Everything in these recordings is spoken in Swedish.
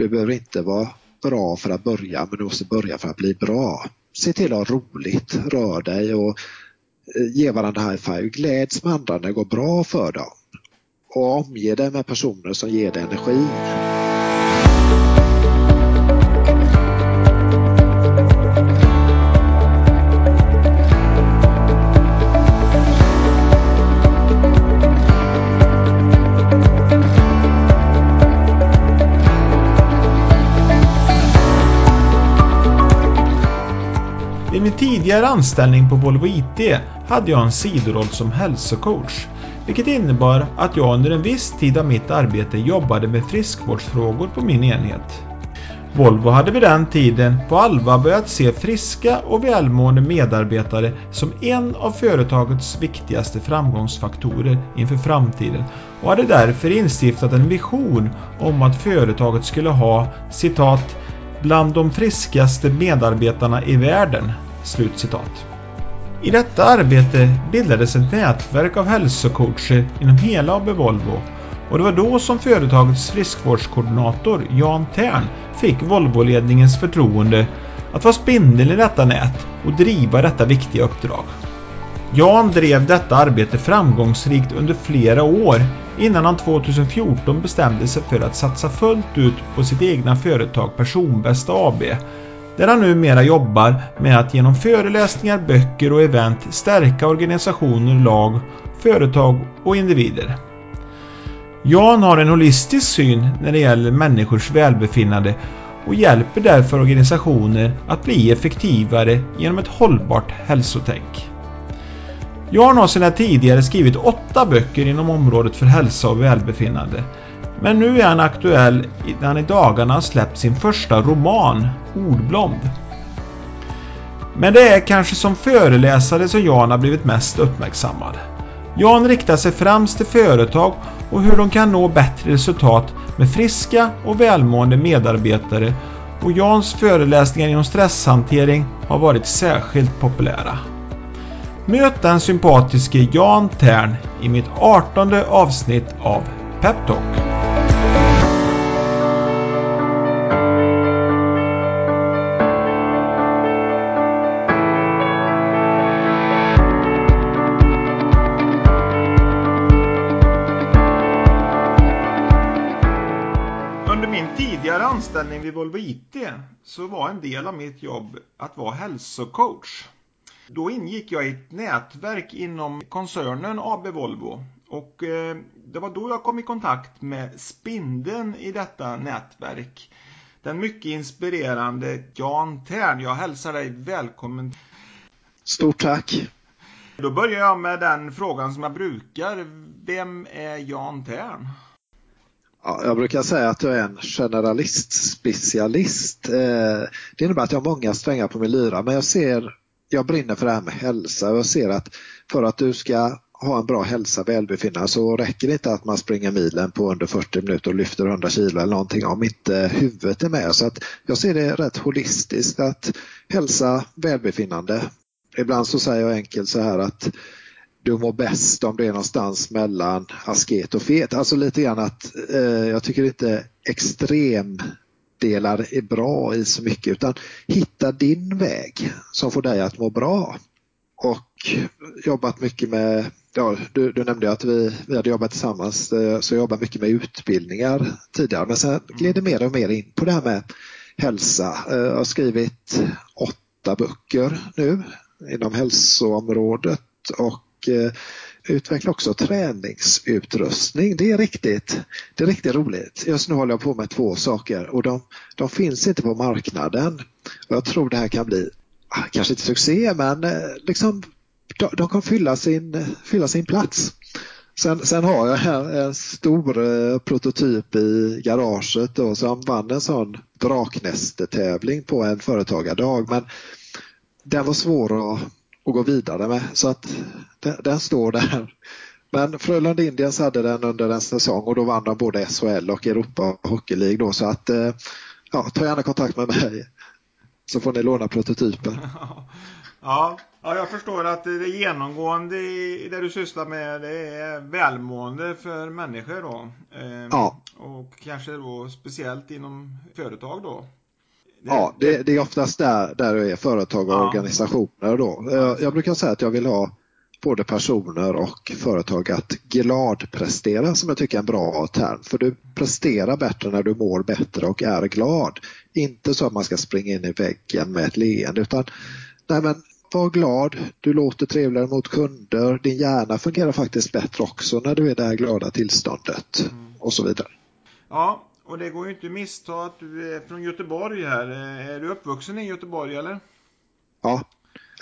Du behöver inte vara bra för att börja men du måste börja för att bli bra. Se till att ha roligt, rör dig och eh, ge varandra high five. Gläds med andra när det går bra för dem. Och omge dig med personer som ger dig energi. Tidigare anställning på Volvo IT hade jag en sidoroll som hälsocoach, vilket innebar att jag under en viss tid av mitt arbete jobbade med friskvårdsfrågor på min enhet. Volvo hade vid den tiden på allvar börjat se friska och välmående medarbetare som en av företagets viktigaste framgångsfaktorer inför framtiden och hade därför instiftat en vision om att företaget skulle ha citat bland de friskaste medarbetarna i världen. Slutcitat. I detta arbete bildades ett nätverk av hälsocoacher inom hela AB Volvo och det var då som företagets friskvårdskoordinator Jan Tern fick Volvoledningens förtroende att vara spindeln i detta nät och driva detta viktiga uppdrag. Jan drev detta arbete framgångsrikt under flera år innan han 2014 bestämde sig för att satsa fullt ut på sitt egna företag Personbästa AB där han numera jobbar med att genom föreläsningar, böcker och event stärka organisationer, lag, företag och individer. Jan har en holistisk syn när det gäller människors välbefinnande och hjälper därför organisationer att bli effektivare genom ett hållbart hälsotänk. Jan har sedan tidigare skrivit åtta böcker inom området för hälsa och välbefinnande. Men nu är han aktuell när han i dagarna har släppt sin första roman, Ordblond. Men det är kanske som föreläsare som Jan har blivit mest uppmärksammad. Jan riktar sig främst till företag och hur de kan nå bättre resultat med friska och välmående medarbetare och Jans föreläsningar inom stresshantering har varit särskilt populära. Möt den sympatiske Jan Tern i mitt 18 avsnitt av Peptalk. Volvo IT så var en del av mitt jobb att vara hälsocoach. Då ingick jag i ett nätverk inom koncernen AB Volvo och eh, det var då jag kom i kontakt med spindeln i detta nätverk. Den mycket inspirerande Jan Tern. Jag hälsar dig välkommen. Stort tack! Då börjar jag med den frågan som jag brukar. Vem är Jan Tern? Ja, jag brukar säga att jag är en generalist, specialist. Eh, det innebär att jag har många strängar på min lyra men jag ser, jag brinner för det här med hälsa och jag ser att för att du ska ha en bra hälsa, välbefinnande så räcker det inte att man springer milen på under 40 minuter och lyfter 100 kilo eller någonting om inte eh, huvudet är med. Så att jag ser det rätt holistiskt att hälsa, välbefinnande. Ibland så säger jag enkelt så här att du mår bäst om det är någonstans mellan asket och fet. Alltså lite grann att eh, jag tycker inte extremdelar är bra i så mycket utan hitta din väg som får dig att må bra. Och jobbat mycket med, ja, du, du nämnde att vi, vi hade jobbat tillsammans, eh, så jag jobbat mycket med utbildningar tidigare men sen gled det mer och mer in på det här med hälsa. Eh, jag har skrivit åtta böcker nu inom hälsoområdet och och eh, utveckla också träningsutrustning. Det är riktigt, det är riktigt roligt. Just nu håller jag på med två saker och de, de finns inte på marknaden. Jag tror det här kan bli, ah, kanske inte succé, men eh, liksom, de, de kan fylla sin, fylla sin plats. Sen, sen har jag här en stor eh, prototyp i garaget då, som vann en sån draknästetävling på en företagardag. Men den var svår att att gå vidare med. Så att den, står där. Men Frölunda Indians hade den under en säsong och då vann de både SHL och Europa Hockey League då så att ja, ta gärna kontakt med mig så får ni låna prototypen. Ja, ja, jag förstår att det genomgående i det du sysslar med det är välmående för människor då. Eh, ja. Och kanske då speciellt inom företag då. Ja, det, det, är oftast där, där det är företag och ja. organisationer då. Jag, jag brukar säga att jag vill ha både personer och företag att gladprestera som jag tycker är en bra term. För du presterar bättre när du mår bättre och är glad. Inte så att man ska springa in i väggen med ett leende utan nej men, var glad, du låter trevligare mot kunder, din hjärna fungerar faktiskt bättre också när du är i det här glada tillståndet mm. och så vidare. Ja, och det går ju inte att missta att du är från Göteborg här. Är du uppvuxen i Göteborg eller? Ja,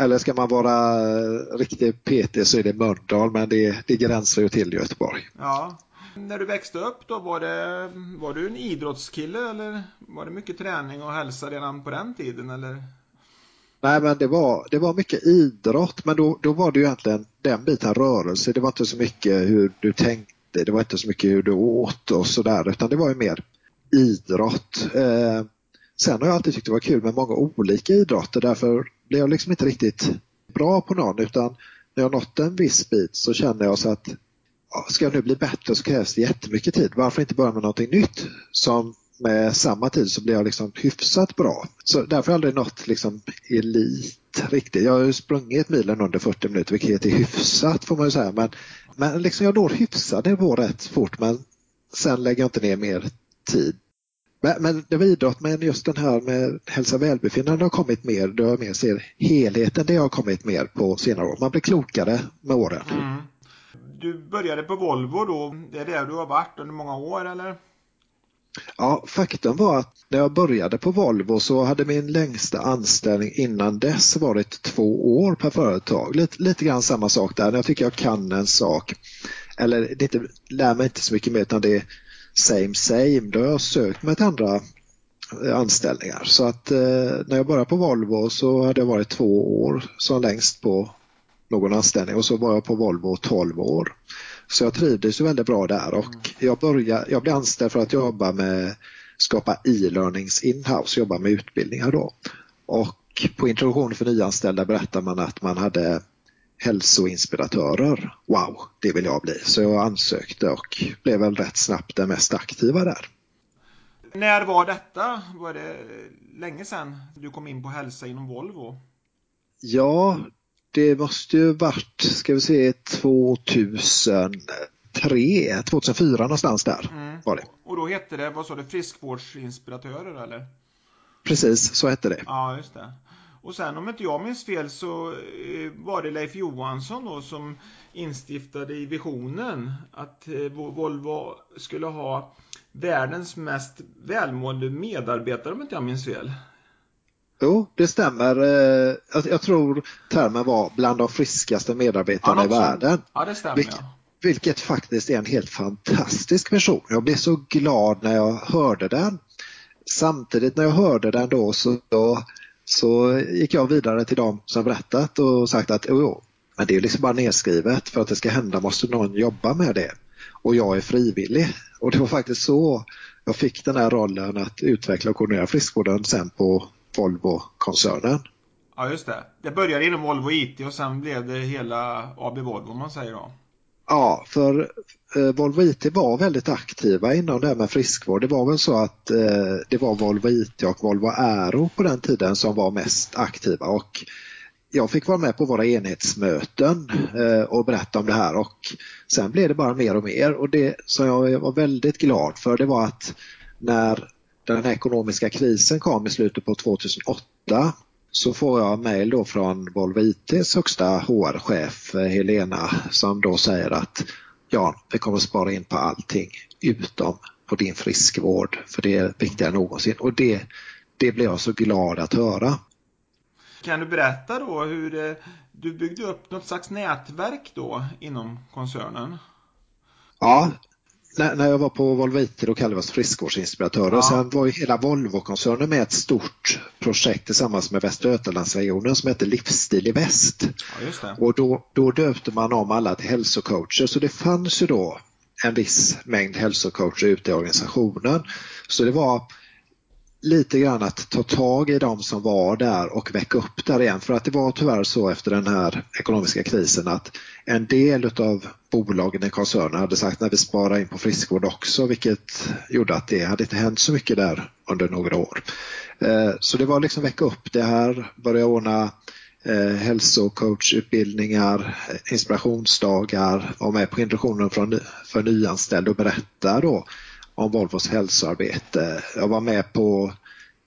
eller ska man vara riktigt petig så är det Mölndal, men det, det gränsar ju till Göteborg. Ja. När du växte upp då, var, det, var du en idrottskille eller var det mycket träning och hälsa redan på den tiden? Eller? Nej, men det var, det var mycket idrott, men då, då var det ju egentligen den biten rörelse. Det var inte så mycket hur du tänkte, det var inte så mycket hur du åt och sådär, utan det var ju mer idrott. Eh, sen har jag alltid tyckt det var kul med många olika idrotter, därför blev jag liksom inte riktigt bra på någon utan när jag nått en viss bit så känner jag så att ska jag nu bli bättre så krävs det jättemycket tid. Varför inte börja med någonting nytt som med samma tid så blir jag liksom hyfsat bra. Så därför har jag aldrig nått liksom elit riktigt. Jag har ju sprungit milen under 40 minuter vilket är hyfsat får man ju säga. Men, men liksom jag når hyfsad nivå rätt fort men sen lägger jag inte ner mer tid men det var idrott, men just den här med hälsa och välbefinnande har kommit mer, då jag mer ser helheten, det har kommit mer på senare år. Man blir klokare med åren. Mm. Du började på Volvo då, det är där du har varit under många år eller? Ja, faktum var att när jag började på Volvo så hade min längsta anställning innan dess varit två år per företag. Lite, lite grann samma sak där, när jag tycker jag kan en sak, eller det inte, lär mig inte så mycket mer utan det är same same. Då har jag sökt mig till andra eh, anställningar. Så att eh, när jag började på Volvo så hade jag varit två år som längst på någon anställning och så var jag på Volvo 12 år. Så jag trivdes ju väldigt bra där och mm. jag, började, jag blev anställd för att jobba med skapa e-learnings inhouse, jobba med utbildningar då. Och på introduktion för nyanställda berättar man att man hade hälsoinspiratörer. Wow, det vill jag bli. Så jag ansökte och blev väl rätt snabbt den mest aktiva där. När var detta? Var det länge sedan du kom in på hälsa inom Volvo? Ja, det måste ju varit, ska vi se, 2003, 2004 någonstans där mm. var det. Och då hette det, vad sa du, friskvårdsinspiratörer eller? Precis, så hette det. Ja, just det. Och sen om inte jag minns fel så eh, var det Leif Johansson då som instiftade i visionen att eh, Volvo skulle ha världens mest välmående medarbetare om inte jag minns fel. Jo, det stämmer. Eh, jag tror termen var bland de friskaste medarbetarna ja, i världen. Ja, det stämmer. Vilket, vilket faktiskt är en helt fantastisk vision. Jag blev så glad när jag hörde den. Samtidigt när jag hörde den då så då så gick jag vidare till dem som berättat och sagt att jo, men det är liksom bara nedskrivet. För att det ska hända måste någon jobba med det. Och jag är frivillig. Och det var faktiskt så jag fick den här rollen att utveckla och koordinera friskvården sen på Volvo-koncernen. Ja, just det. Det började inom Volvo IT och sen blev det hela AB Volvo om man säger då. Ja, för eh, Volvo IT var väldigt aktiva inom det här med friskvård. Det var väl så att eh, det var Volvo IT och Volvo Aero på den tiden som var mest aktiva. Och jag fick vara med på våra enhetsmöten eh, och berätta om det här. Och sen blev det bara mer och mer. Och det som jag var väldigt glad för det var att när den ekonomiska krisen kom i slutet på 2008 så får jag mejl då från Volvo ITs högsta HR-chef eh, Helena som då säger att ja, vi kommer spara in på allting utom på din friskvård för det är viktigare än någonsin och det, det blir jag så glad att höra. Kan du berätta då hur du byggde upp något slags nätverk då inom koncernen? Ja, när, när jag var på Volvo IT då kallade vi oss friskvårdsinspiratörer. Ja. Sen var ju hela Volvo-koncernen med ett stort projekt tillsammans med Västra Götalandsregionen som hette Livsstil i väst. Ja, och då, då döpte man om alla till hälsocoacher så det fanns ju då en viss mängd hälsocoacher ute i organisationen. Så det var lite grann att ta tag i de som var där och väcka upp där igen. För att det var tyvärr så efter den här ekonomiska krisen att en del av bolagen i koncernen hade sagt att vi sparar in på friskvård också vilket gjorde att det hade inte hänt så mycket där under några år. Eh, så det var liksom väcka upp det här, börja ordna eh, hälsocoachutbildningar, inspirationsdagar, vara med på introduktionen för nyanställda och berätta då om Volvos hälsoarbete. Jag var med på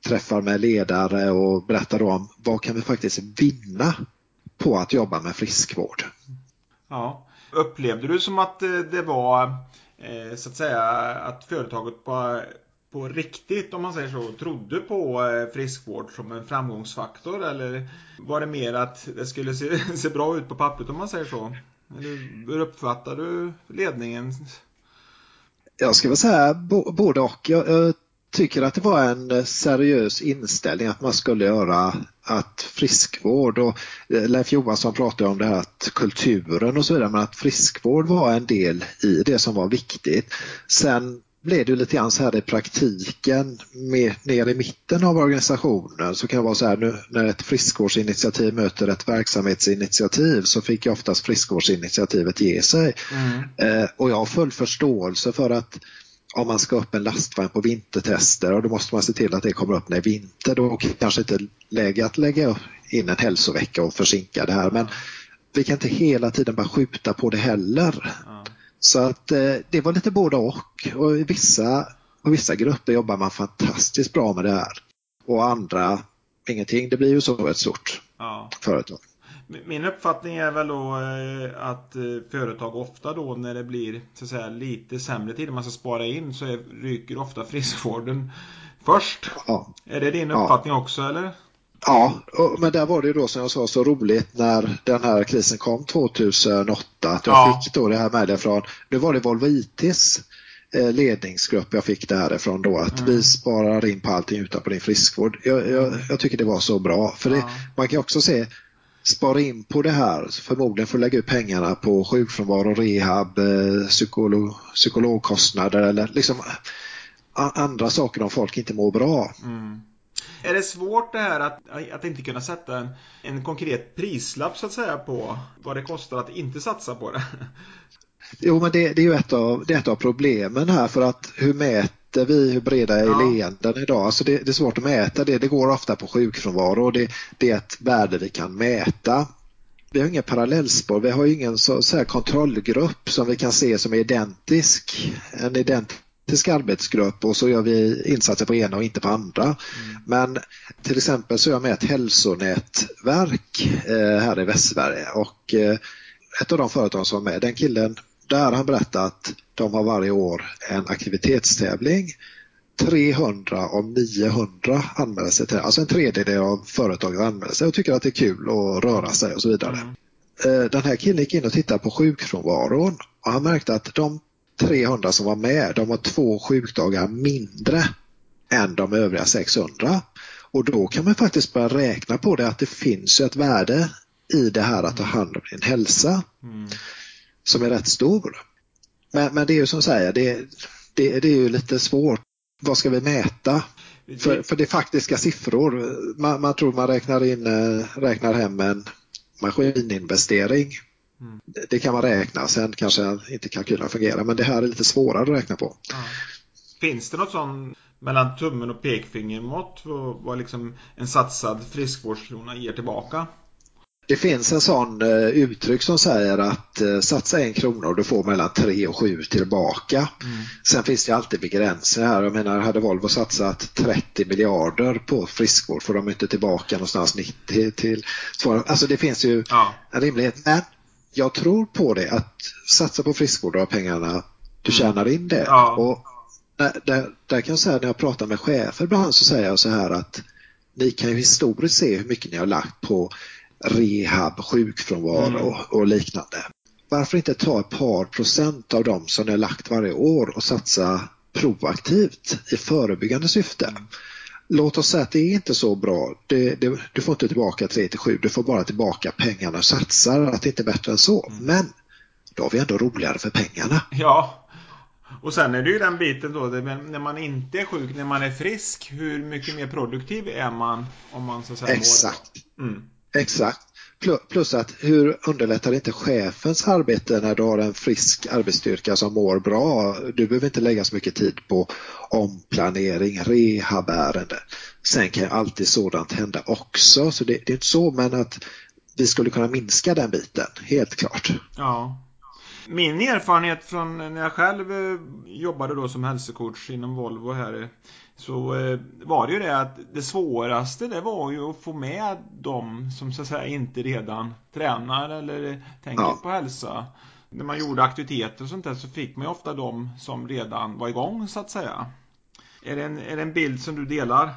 träffar med ledare och berättade om vad kan vi faktiskt vinna på att jobba med friskvård. Ja. Upplevde du som att eh, det var eh, så att säga att företaget på, på riktigt, om man säger så, trodde på eh, friskvård som en framgångsfaktor eller var det mer att det skulle se, se bra ut på pappret om man säger så? Eller hur uppfattar du ledningen jag ska väl säga både och. Jag, jag, tycker att det var en seriös inställning att man skulle göra att friskvård och eh, Leif Johansson pratade om det här att kulturen och så vidare men att friskvård var en del i det som var viktigt. Sen blev det lite grann så här i praktiken med, ner i mitten av organisationen så kan det vara så här nu när ett friskvårdsinitiativ möter ett verksamhetsinitiativ så fick ju oftast friskvårdsinitiativet ge sig. Mm. Eh, och jag har full förståelse för att om man ska upp en lastvagn på vintertester och då måste man se till att det kommer upp när är vinter. Då kanske inte läge att lägga in en hälsovecka och försinka det här men vi kan inte hela tiden bara skjuta på det heller. Mm. Så att eh, det var lite både och. Och i vissa, och vissa grupper jobbar man fantastiskt bra med det här. Och andra ingenting. Det blir ju så ett stort ja. företag. Min uppfattning är väl då eh, att eh, företag ofta då när det blir så att säga, lite sämre tider man ska spara in så ryker ofta friskvården först. Ja. Är det din uppfattning ja. också eller? Ja, men där var det ju då som jag sa så roligt när den här krisen kom 2008 att jag ja. fick då det här med från, nu var det Volvo ITs eh, ledningsgrupp jag fick det här ifrån då att mm. vi sparar in på allting utanpå din friskvård. Jag, jag, jag tycker det var så bra för det, man kan också se spara in på det här förmodligen får lägga ut pengarna på sjukfrånvaro, rehab, eh, psykolog, psykologkostnader eller liksom andra saker om folk inte mår bra. Mm. Är det svårt det här att, att inte kunna sätta en, en konkret prislapp så att säga på vad det kostar att inte satsa på det? Jo, men det, det är ju ett av, det är ett av problemen här för att hur mäter vi hur breda är ja. leenden idag? Alltså det, det, är svårt att mäta det. Det går ofta på sjukfrånvaro och det, det är ett värde vi kan mäta. Vi har inga parallellspår, vi har ingen så, så kontrollgrupp som vi kan se som är identisk. En identisk politisk arbetsgrupp och så gör vi insatser på ena och inte på andra. Mm. Men till exempel så är jag med ett hälsonätverk eh, här i Västsverige och eh, ett av de företag som var med, den killen, där han berättat att de har varje år en aktivitetstävling 300 av 900 anmäler sig till Alltså en tredjedel av företagen anmäler sig och tycker att det är kul att röra sig och så vidare. Mm. Eh, den här killen gick in och tittade på sjukfrånvaron och han märkte att de 300 som var med, de har två sjukdagar mindre än de övriga 600. Och då kan man faktiskt börja räkna på det att det finns ett värde i det här att ta hand om din hälsa mm. som är rätt stor. Men, men det är ju som säger, det, det, det är ju lite svårt. Vad ska vi mäta? För, för det är faktiska siffror. Man, man tror man räknar, in, eh, räknar hem en maskininvestering Mm. Det kan man räkna, sen kanske inte kalkylerna fungerar men det här är lite svårare att räkna på. Ja. Finns det något sånt mellan tummen och pekfingermått vad liksom en satsad friskvårdskrona ger tillbaka? Det finns en sån uh, uttryck som säger att uh, satsa en krona och du får mellan tre och sju tillbaka. Mm. Sen finns det alltid begränsningar. Jag menar, hade Volvo satsat 30 miljarder på friskvård får de inte tillbaka någonstans 90 till... Alltså det finns ju ja. en rimlighet. Men jag tror på det, att satsa på friskvård och pengarna, du mm. tjänar in det. Ja. Och där, där, där, kan jag säga när jag pratar med chefer ibland så säger jag så här att ni kan ju historiskt se hur mycket ni har lagt på rehab, sjukfrånvaro mm. och, och liknande. Varför inte ta ett par procent av dem som ni har lagt varje år och satsa proaktivt i förebyggande syfte? Mm låt oss säga att det är inte så bra. Det, det, du får inte tillbaka 3 till 7, du får bara tillbaka pengarna och satsar, att det inte är bättre än så. Mm. Men då har vi ändå roligare för pengarna. Ja, Och sen är det ju den biten då, när man inte är sjuk, när man är frisk, hur mycket mer produktiv är man om man så att säga Exakt. Mm. Exakt. Plus att hur underlättar det inte chefens arbete när du har en frisk arbetsstyrka som mår bra? Du behöver inte lägga så mycket tid på omplanering, rehabärende. Sen kan ju alltid sådant hända också, så det, det är inte så men att vi skulle kunna minska den biten, helt klart. Ja. Min erfarenhet från när jag själv eh, jobbade då som hälsocoach inom Volvo här så eh, var det ju det att det svåraste det var ju att få med de som så att säga inte redan tränar eller tänker ja. på hälsa. När man gjorde aktiviteter och sånt där så fick man ju ofta de som redan var igång så att säga. Är det en, är det en bild som du delar?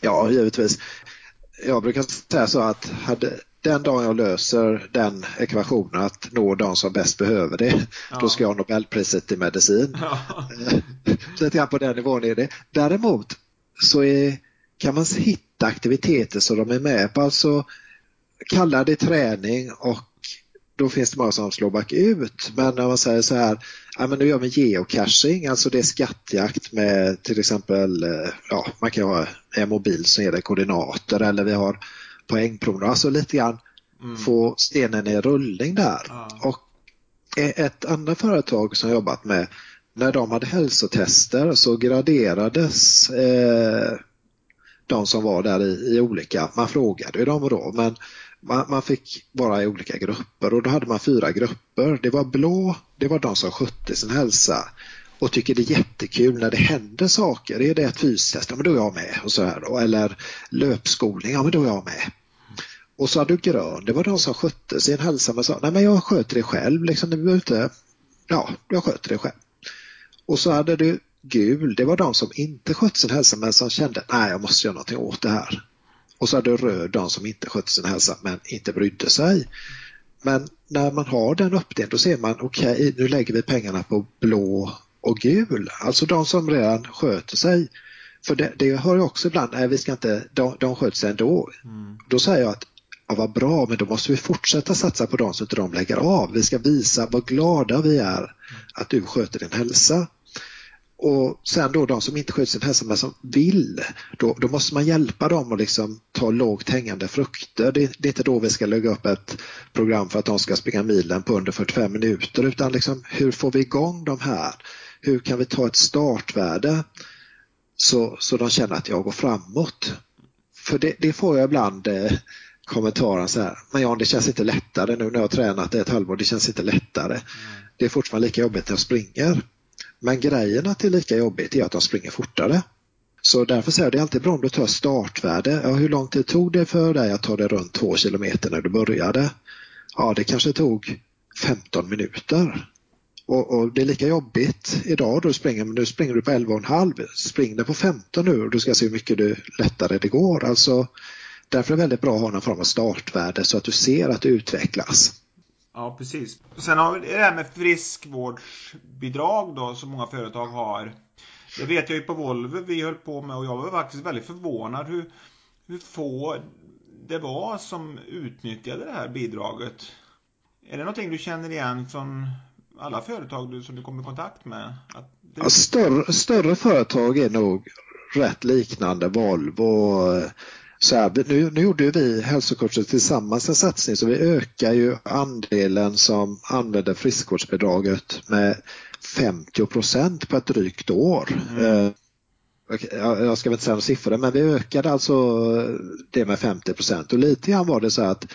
Ja, givetvis. Jag brukar säga så att hade, den dagen jag löser den ekvationen att nå de som bäst behöver det, ja. då ska jag ha Nobelpriset i medicin. Ja. Lite grann på den nivån är det. Däremot så är, kan man hitta aktiviteter som de är med på, alltså kalla det träning och då finns det många som slår bakut. Men när man säger så här, ja men nu gör vi geocaching, alltså det är skattjakt med till exempel, eh, ja man kan ha en mobil som ger dig koordinater eller vi har poängpromenader, alltså lite grann mm. få stenen i rullning där. Ja. Och ett annat företag som jobbat med, när de hade hälsotester så graderades eh, de som var där i, i, olika, man frågade ju dem då, men man, man, fick vara i olika grupper och då hade man fyra grupper. Det var blå, det var de som skötte sin hälsa och tycker det är jättekul när det händer saker. Är det ett fystest, ja men då är jag med. Och så här då. Eller löpskolning, ja men då är jag med. Och så hade du grön, det var de som skötte sin hälsa men sa nej men jag sköter det själv, liksom, det inte, ja, jag sköter det själv. Och så hade du gul, det var de som inte skötte sin hälsa men som kände nej jag måste göra någonting åt det här. Och så hade du röd, de som inte skötte sin hälsa men inte brydde sig. Men när man har den uppdelningen då ser man okej okay, nu lägger vi pengarna på blå och gul, alltså de som redan sköter sig. För det, det hör jag också ibland, nej vi ska inte, de, de sköter sig ändå. Mm. Då säger jag att ja, vad bra, men då måste vi fortsätta satsa på dem så inte de lägger av. Vi ska visa vad glada vi är att du sköter din hälsa. Och sen då de som inte sköter sin hälsa men som vill, då, då måste man hjälpa dem att liksom ta lågt hängande frukter. Det, det, är inte då vi ska lägga upp ett program för att de ska springa milen på under 45 minuter utan liksom hur får vi igång de här? Hur kan vi ta ett startvärde så, så de känner att jag går framåt? För det, det får jag ibland eh, kommentaren så här, men Jan det känns inte lättare nu när jag har tränat ett halvår, det känns inte lättare. Mm. Det är fortfarande lika jobbigt när jag springer. Men grejen att det är lika jobbigt är att de springer fortare. Så därför säger jag det är alltid bra om du tar startvärde. Ja, hur lång tid tog det för dig att ta dig runt två kilometer när du började? Ja, det kanske tog 15 minuter. Och, och, det är lika jobbigt idag då du springer, men nu springer du på 11,5. Spring det på 15 nu och du ska se hur mycket du, lättare det går. Alltså, därför är det väldigt bra att ha någon form av startvärde så att du ser att du utvecklas. Ja, precis. Sen har vi det här med friskvårdsbidrag då som många företag har. Det vet jag ju på Volvo vi höll på med och jag var faktiskt väldigt förvånad hur, hur få det var som utnyttjade det här bidraget. Är det någonting du känner igen från alla företag du, som du kommer i kontakt med? Det... Ja, större, större företag är nog rätt liknande Volvo. Så här, nu, nu gjorde vi hälsocoacher tillsammans en satsning så vi ökar ju andelen som använder friskvårdsbidraget med 50 procent på ett drygt år. Mm. Eh, jag ska inte säga några siffror men vi ökade alltså det med 50 procent och lite grann var det så att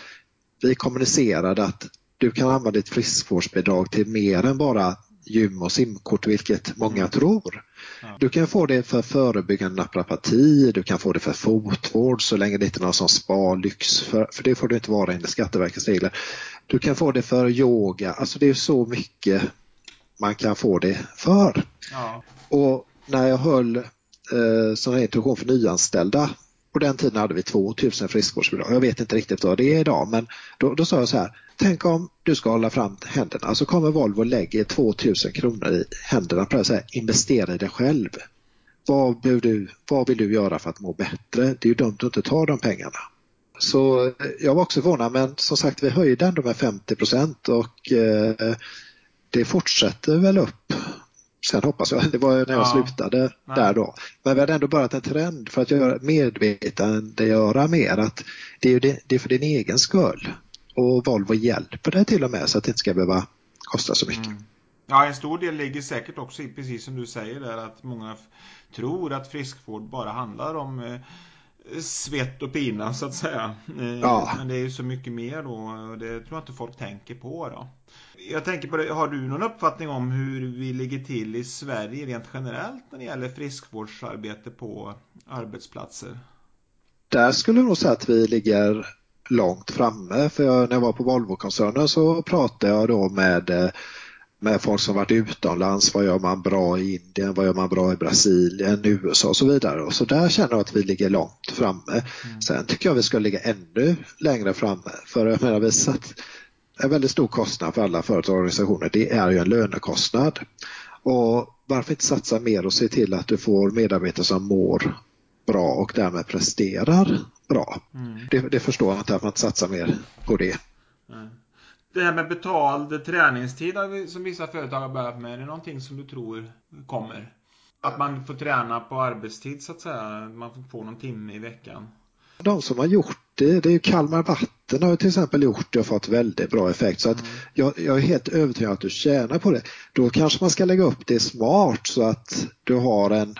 vi kommunicerade att du kan använda ditt friskvårdsbidrag till mer än bara gym och simkort, vilket många mm. tror. Du kan få det för förebyggande naprapati, du kan få det för fotvård så länge det inte är någon som sparlyx, för, för det får du inte vara enligt Skatteverkets regler. Du kan få det för yoga, alltså det är så mycket man kan få det för. Ja. Och när jag höll eh, sån här introduktion för nyanställda på den tiden hade vi 2000 friskvårdsbidrag. Jag vet inte riktigt vad det är idag men då, då sa jag så här, tänk om du ska hålla fram händerna så kommer Volvo och lägger 2000 kronor i händerna på det här, investera i dig själv. Vad, du, vad vill du göra för att må bättre? Det är ju dumt att inte ta de pengarna. Så eh, jag var också förvånad men som sagt vi höjde ändå med 50 procent och eh, det fortsätter väl upp sen hoppas jag, det var när jag ja. slutade Nej. där då. Men vi hade ändå börjat en trend för att göra medvetandegöra mer att det är, det, det är för din egen skull. Och Volvo hjälper dig till och med så att det inte ska behöva kosta så mycket. Mm. Ja, en stor del ligger säkert också i, precis som du säger där, att många tror att friskvård bara handlar om eh, svett och pina så att säga. Eh, ja. Men det är ju så mycket mer då och det tror jag inte folk tänker på då. Jag tänker på det, har du någon uppfattning om hur vi ligger till i Sverige rent generellt när det gäller friskvårdsarbete på arbetsplatser? Där skulle jag nog säga att vi ligger långt framme. För jag, när jag var på Volvo-koncernen så pratade jag då med med folk som varit utomlands. Vad gör man bra i Indien? Vad gör man bra i Brasilien, USA och så vidare. Och så där känner jag att vi ligger långt framme. Mm. Sen tycker jag vi ska ligga ännu längre framme. För jag menar, vi satt en väldigt stor kostnad för alla företag och organisationer. Det är ju en lönekostnad. Och varför inte satsa mer och se till att du får medarbetare som mår bra och därmed presterar bra. Mm. Det, det, förstår jag inte att man inte satsar mer på det. Mm. Det här med betald träningstid som vissa företag har börjat med, är det någonting som du tror kommer? Att man får träna på arbetstid så att säga, man får någon timme i veckan? De som har gjort det, det är Kalmar Vatten har till exempel gjort det och fått väldigt bra effekt. Så att mm. jag, jag, är helt övertygad att du tjänar på det. Då kanske man ska lägga upp det smart så att du har en,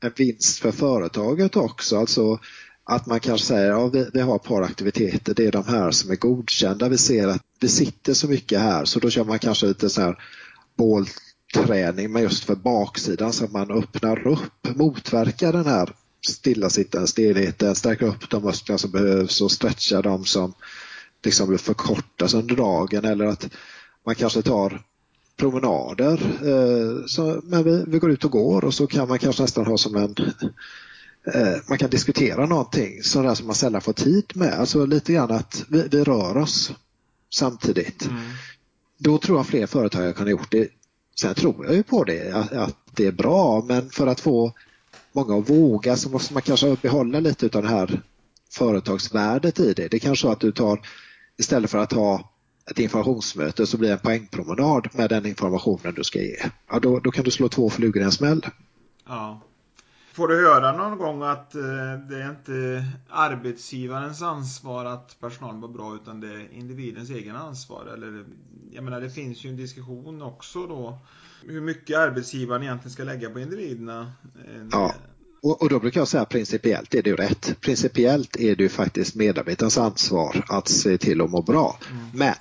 en vinst för företaget också. Alltså att man kanske säger ja, vi, vi har ett par aktiviteter, det är de här som är godkända. Vi ser att det sitter så mycket här så då kör man kanske lite så här bålträning men just för baksidan så att man öppnar upp, motverkar den här stillasittande stelheten, stärker upp de muskler som behövs och stretchar de som liksom förkortas under dagen eller att man kanske tar promenader. Eh, så, men vi, vi går ut och går och så kan man kanske nästan ha som en Eh, man kan diskutera någonting sådär som man sällan får tid med. Alltså lite grann att vi, vi rör oss samtidigt. Mm. Då tror jag fler företag har kunnat gjort det. Sen tror jag ju på det, att, att, det är bra, men för att få många att våga så måste man kanske behålla lite av det här företagsvärdet i det. Det är kanske så att du tar, istället för att ha ett informationsmöte så blir det en poängpromenad med den informationen du ska ge. Ja, då, då kan du slå två flugor i en smäll. Ja. Får du höra någon gång att eh, det är inte arbetsgivarens ansvar att personalen var bra utan det är individens egen ansvar? Eller, jag menar det finns ju en diskussion också då hur mycket arbetsgivaren egentligen ska lägga på individerna. Ja. Och, och då brukar jag säga principiellt är det ju rätt. Principiellt är det ju faktiskt medarbetarens ansvar att se till att må bra. Mm. Men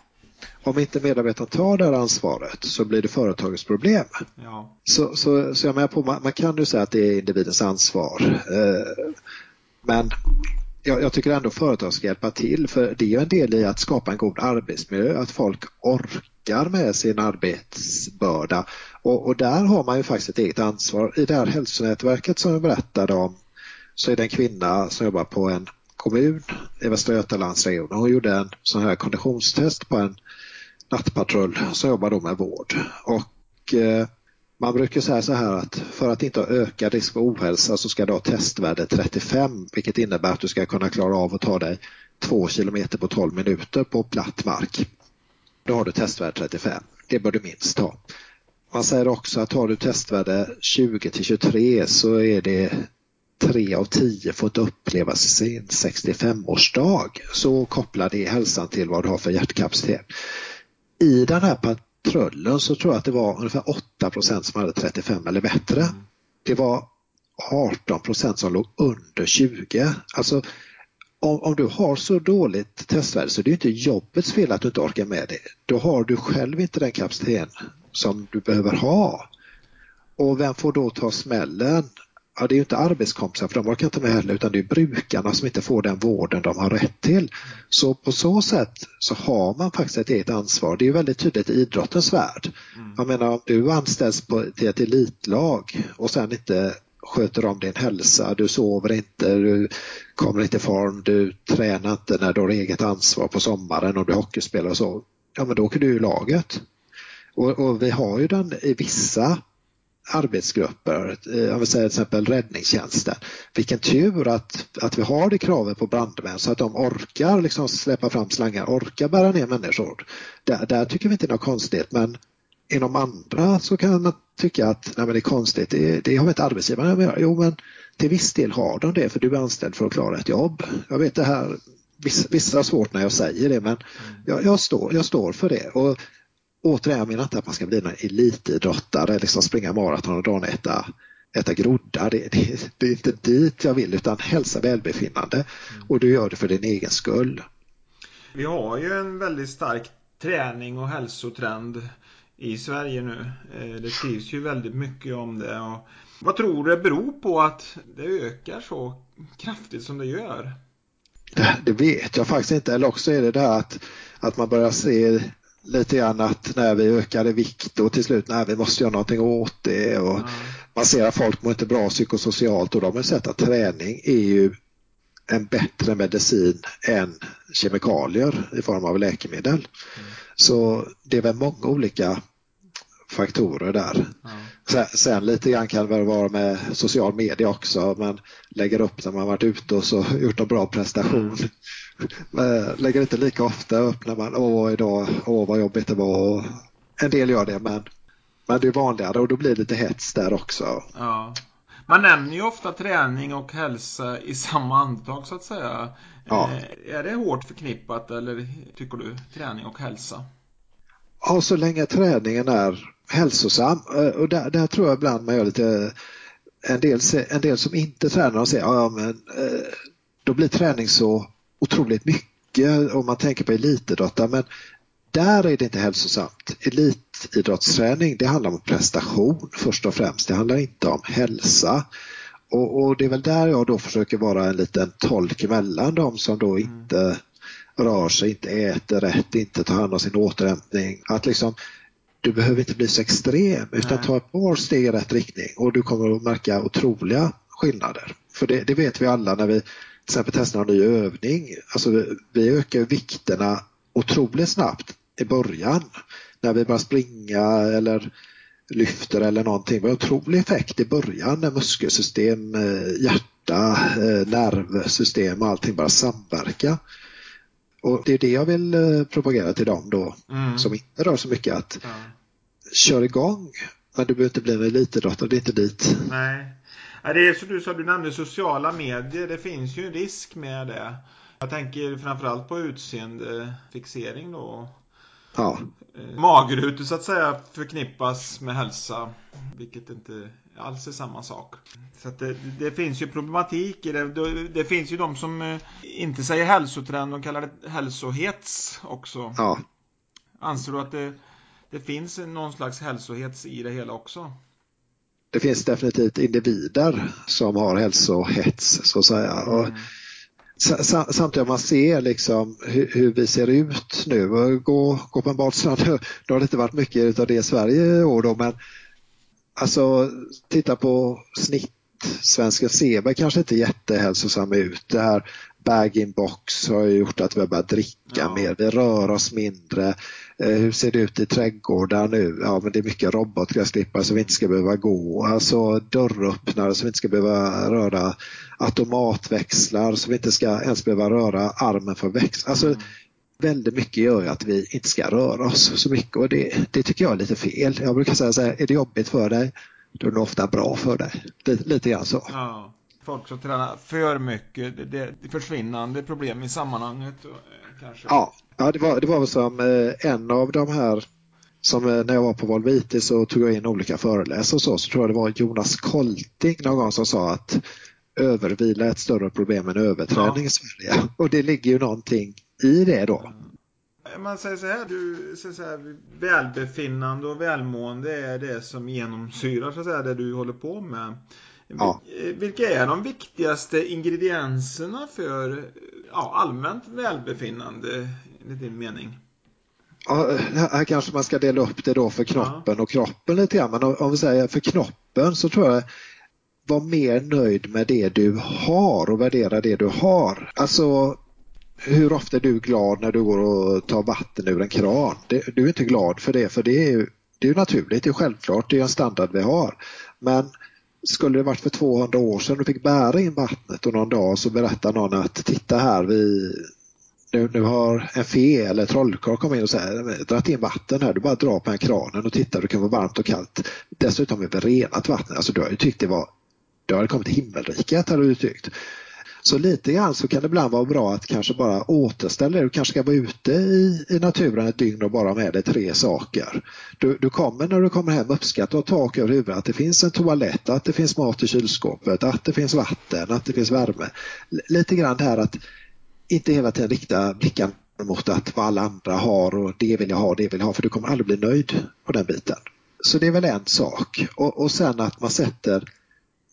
om inte medarbetaren tar det här ansvaret så blir det företagets problem. Ja. Så, så, så jag menar på, man, man, kan ju säga att det är individens ansvar. Eh, men jag, jag, tycker ändå företag ska hjälpa till för det är ju en del i att skapa en god arbetsmiljö, att folk orkar med sin arbetsbörda. Och, och där har man ju faktiskt ett eget ansvar. I det här hälsonätverket som jag berättade om så är det en kvinna som jobbar på en kommun i Västra Götalandsregionen. Hon gjorde en sån här konditionstest på en nattpatrull som jobbar då med vård. Och eh, man brukar säga så här att för att inte ha ökad risk för ohälsa så ska du ha testvärde 35 vilket innebär att du ska kunna klara av att ta dig 2 kilometer på 12 minuter på platt mark. Då har du testvärde 35. Det bör du minst ha. Man säger också att har du testvärde 20 till 23 så är det 3 av 10 fått uppleva sin 65-årsdag så kopplar det hälsan till vad du har för hjärtkapacitet i den här patrullen så tror jag att det var ungefär 8% som hade 35 eller bättre. Mm. Det var 18% som låg under 20. Alltså om, om, du har så dåligt testvärde så det är inte jobbets fel att du inte orkar med det. Då har du själv inte den kapaciteten som du behöver ha. Och vem får då ta smällen? Ja, det är ju inte arbetskompisar för de orkar inte med heller utan det är brukarna som inte får den vården de har rätt till. Så på så sätt så har man faktiskt ett eget ansvar. Det är väldigt tydligt i idrottens värld. Mm. Jag menar om du anställs på, till ett elitlag och sen inte sköter om din hälsa, du sover inte, du kommer inte i form, du tränar inte när du har eget ansvar på sommaren och du hockeyspelare och så. Ja men då åker du ur laget. Och, och vi har ju den i vissa arbetsgrupper, eh, jag vill säga till exempel räddningstjänsten. Vilken tur att, att vi har det kravet på brandmän så att de orkar liksom släppa fram slangar, orkar bära ner människor. Där, där tycker vi inte det är något konstigt men inom andra så kan man tycka att nej, men det är konstigt, det, det har inte arbetsgivaren med Jo, men till viss del har de det för du är anställd för att klara ett jobb. Jag vet det här, vissa, vissa har svårt när jag säger det men jag, jag, står, jag står för det. Och återigen, jag menar inte att man ska bli en elitidrottare, liksom springa maraton och dagen äta, äta groddar. Det, det, det, är inte dit jag vill utan hälsa välbefinnande mm. och du gör det för din egen skull. Vi har ju en väldigt stark träning och hälsotrend i Sverige nu. Eh, det skrivs ju väldigt mycket om det. Och vad tror du det beror på att det ökar så kraftigt som det gör? Det, det vet jag faktiskt inte. Eller också är det det att, att man börjar se lite grann att när vi ökar i vikt och till slut när vi måste göra någonting åt det och mm. man ser att folk mår inte bra psykosocialt och de har sett att träning är ju en bättre medicin än kemikalier i form av läkemedel. Mm. Så det är väl många olika faktorer där. Mm. Sen, sen, lite grann kan det vara med social media också. Man lägger upp när man varit ute och så gjort en bra prestation. Mm. lägger inte lika ofta upp när man, åh idag, åh vad jobbigt det var. En del gör det men, men det är vanligare och då blir det lite hets där också. Ja. Man nämner ju ofta träning och hälsa i samma andetag så att säga. Ja. Eh, är det hårt förknippat eller tycker du, träning och hälsa? Ja, så länge träningen är hälsosam eh, och där, där tror jag ibland man gör lite en del, en del som inte tränar och säger ja men eh, då blir träning så otroligt mycket om man tänker på elitidrottare men där är det inte hälsosamt. Elitidrottsträning det handlar om prestation först och främst. Det handlar inte om hälsa. Och, och det är väl där jag då försöker vara en liten tolk mellan de som då mm. inte rör sig, inte äter rätt, inte tar hand om sin återhämtning. Att liksom du behöver inte bli så extrem utan Nej. ta ett par steg i rätt riktning och du kommer att märka otroliga skillnader. För det, det vet vi alla när vi till exempel testar en ny övning. Alltså vi, ökar vikterna otroligt snabbt i början när vi börjar springa eller lyfter eller någonting. Vi har otrolig effekt i början när muskelsystem, eh, hjärta, eh, nervsystem och allting bara samverkar. Och det är det jag vill eh, propagera till dem då mm. som inte rör så mycket att ja. kör igång men du behöver inte bli en elitidrottare, det är inte dit. Nej. Det är som du sa, du nämnde sociala medier. Det finns ju en risk med det. Jag tänker framförallt på utseendefixering då. Ja. Eh, magrutor så att säga förknippas med hälsa. Vilket inte alls är samma sak. Så det, det, finns ju problematik i det. det. det. finns ju de som eh, inte säger hälsotrend, de kallar det hälsohets också. Ja. Anser du att det, det finns någon slags hälsohets i det hela också? Det finns definitivt individer som har hälsohets så att säga. Mm. Och samtidigt om man ser liksom hur, hur, vi ser ut nu, gå, gå på en badstrand, då har det inte varit mycket av det i Sverige i år då, men Alltså titta på snitt. Svenska Seberg kanske inte jättehälsosam ut. Det här bag-in-box har gjort att vi har börjat dricka ja. mer. Vi rör oss mindre. Eh, hur ser det ut i trädgårdar nu? Ja, men det är mycket robotgräsklippare som vi inte ska behöva gå. Alltså dörröppnare som vi inte ska behöva röra. Automatväxlar som vi inte ska ens behöva röra armen för växla. Alltså, mm väldigt mycket gör ju att vi inte ska röra oss så mycket och det, det tycker jag är lite fel. Jag brukar säga så här, är det jobbigt för dig, då är det ofta bra för dig. Lite, lite grann så. Ja, folk som tränar för mycket, det, det är försvinnande problem i sammanhanget. Eh, kanske. Ja, ja det, var, det var som eh, en av de här som eh, när jag var på Volvite så tog jag in olika föreläsare och så, så tror jag det var Jonas Kolting någon gång som sa att övervila är ett större problem än överträning ja. i Sverige. Och det ligger ju någonting i det då. Man säger så här, du säger så här, välbefinnande och välmående är det som genomsyrar så att säga, det du håller på med. Ja. Vilka är de viktigaste ingredienserna för ja, allmänt välbefinnande enligt din mening? Ja, här kanske man ska dela upp det då för kroppen ja. och kroppen lite grann. Men om vi säger för knoppen så tror jag var mer nöjd med det du har och värdera det du har. Alltså hur ofta är du glad när du går och tar vatten ur en kran? du är inte glad för det, för det är ju det är naturligt, det är självklart, det är en standard vi har. Men skulle det varit för 200 år sedan du fick bära in vattnet och någon dag så berättar någon att titta här, vi, nu, nu har en fe eller trollkarl kommit in och dragit in vatten här, du bara drar på en kranen och tittar, det kan vara varmt och kallt. Dessutom är det renat vatten, alltså du har ju tyckt det var, du har kommit till himmelriket hade du tyckt. Så lite grann så kan det ibland vara bra att kanske bara återställa det. Du kanske ska vara ute i, i naturen ett dygn och bara ha med dig tre saker. Du, du kommer när du kommer hem uppskatta att ha tak över huvudet, att det finns en toalett, att det finns mat i kylskåpet, att det finns vatten, att det finns värme. L lite grann det här att inte hela tiden rikta blicken mot att vad alla andra har och det vill jag ha, det vill jag ha, för du kommer aldrig bli nöjd på den biten. Så det är väl en sak. Och, och sen att man sätter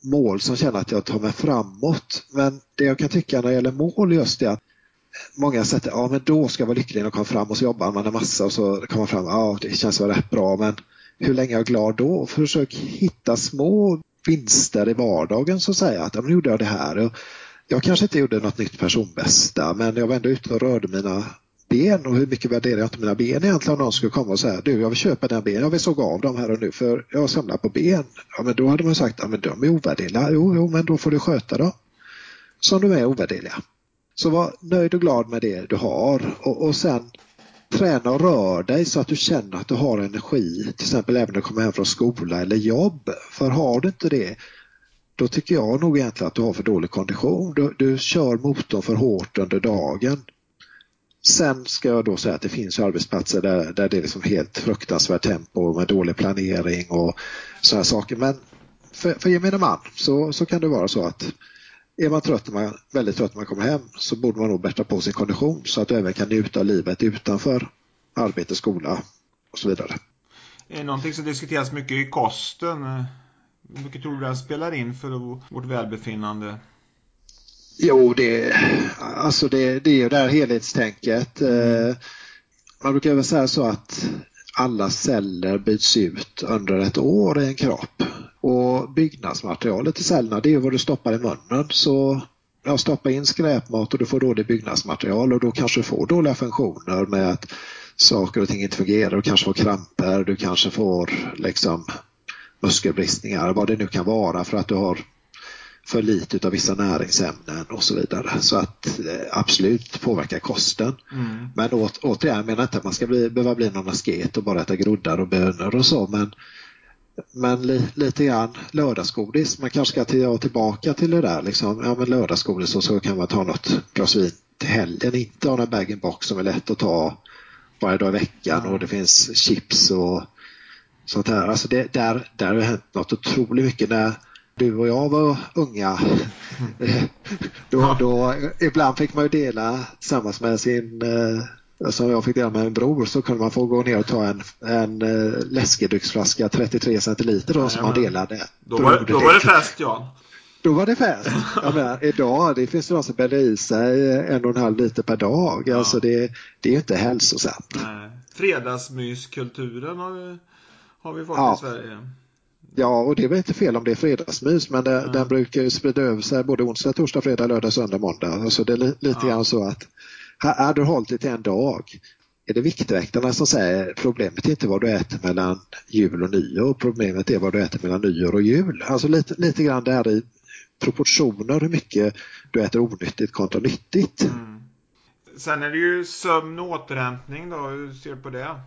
mål som känner att jag tar mig framåt. Men det jag kan tycka när det gäller mål just är att många sätter, ja men då ska jag vara lycklig när jag kommer fram och så jobbar man en massa och så kommer man fram, ja det känns väl rätt bra men hur länge är jag glad då? Försök hitta små vinster i vardagen så att säga, att ja, men gjorde jag det här. Jag kanske inte gjorde något nytt personbästa men jag var ändå ute och rörde mina ben och hur mycket värderar jag inte mina ben egentligen om någon skulle komma och säga du jag vill köpa dina ben, jag vill såga av dem här och nu för jag samlar på ben. Ja men då hade man sagt att men de är ovärderliga. Jo, jo men då får du sköta dem som de är ovärderliga. Så var nöjd och glad med det du har och, och sen träna och rör dig så att du känner att du har energi till exempel även när du kommer hem från skola eller jobb. För har du inte det då tycker jag nog egentligen att du har för dålig kondition. Du, du kör motorn för hårt under dagen. Sen ska jag då säga att det finns arbetsplatser där, där det är liksom helt fruktansvärt tempo med dålig planering och sådana saker. Men för, för gemene man så, så kan det vara så att är man trött när man, väldigt trött när man kommer hem så borde man nog bättra på sin kondition så att du även kan njuta av livet utanför arbete, skola och så vidare. Är det någonting som diskuteras mycket i kosten? Hur mycket tror du den spelar in för vårt välbefinnande? Jo, det, alltså det, det är ju det här helhetstänket. Eh, man brukar väl säga så att alla celler byts ut under ett år i en kropp. Och byggnadsmaterialet i cellerna det är vad du stoppar i munnen. Så ja, stoppa in skräpmat och du får dåligt byggnadsmaterial och då kanske du får dåliga funktioner med att saker och ting inte fungerar. Du kanske får kramper, du kanske får liksom muskelbristningar, vad det nu kan vara för att du har för lite av vissa näringsämnen och så vidare. Så att eh, absolut påverkar kosten. Mm. Men å, återigen, jag menar inte att man ska bli, behöva bli någon asket och bara äta groddar och bönor och så men, men li, lite grann lördagsgodis. Man kanske ska till, tillbaka till det där liksom. Ja men lördagsgodis och så kan man ta något glas vin till helgen. Inte ha en bag-in-box som är lätt att ta varje dag i veckan och det finns chips och sånt här. Alltså det, där, där har det hänt något otroligt mycket. När, du och jag var unga, då, då, ibland fick man ju dela tillsammans med sin eh, som jag fick dela med en bror så kunde man få gå ner och ta en, en uh, läskedrycksflaska 33 centiliter då, som man delade. Då var, då var det fest ja. Då var det fest. Jag menar, idag det finns det de som bäddar i sig en och en halv liter per dag. Ja. Alltså det, det är inte hälsosamt. Nej. Fredagsmyskulturen har, har vi fått ja. i Sverige. Ja, och det är väl inte fel om det är fredagsmys, men det, mm. den brukar ju sprida över sig både onsdag, torsdag, fredag, lördag, söndag, måndag. Alltså det är li, lite ja. grann så att här du hållit till en dag. Är det Viktväktarna som säger problemet är inte vad du äter mellan jul och nyår, problemet är vad du äter mellan nyår och jul. Alltså lite, lite grann där i proportioner hur mycket du äter onyttigt kontra nyttigt. Mm. Sen är det ju sömn och återhämtning då, hur ser du på det?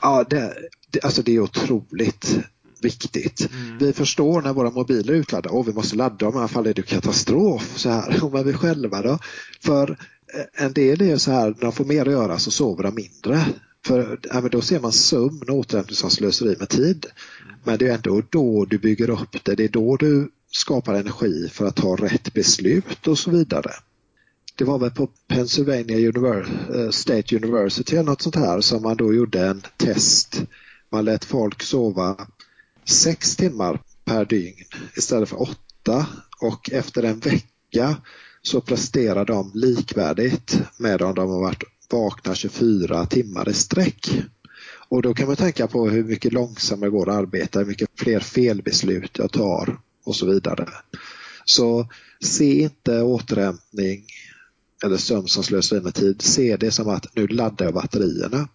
Ja, det, det, alltså det är otroligt viktigt. Mm. Vi förstår när våra mobiler är utladdade, och vi måste ladda dem, i alla fall är det katastrof. Så här. Men vi själva då? För eh, en del är så här, när de får mer att göra så sover de mindre. För ja, då ser man sömn och återhämtning som slöseri med tid. Men det är ändå då du bygger upp det, det är då du skapar energi för att ta rätt beslut och så vidare. Det var väl på Pennsylvania eh, State University eller något sånt här som man då gjorde en test. Man lät folk sova sex timmar per dygn istället för åtta och efter en vecka så presterar de likvärdigt med om de har varit vakna 24 timmar i sträck. Och då kan man tänka på hur mycket långsammare det går att arbeta, hur mycket fler felbeslut jag tar och så vidare. Så se inte återhämtning eller sömn som slöseri med tid. Se det som att nu laddar jag batterierna.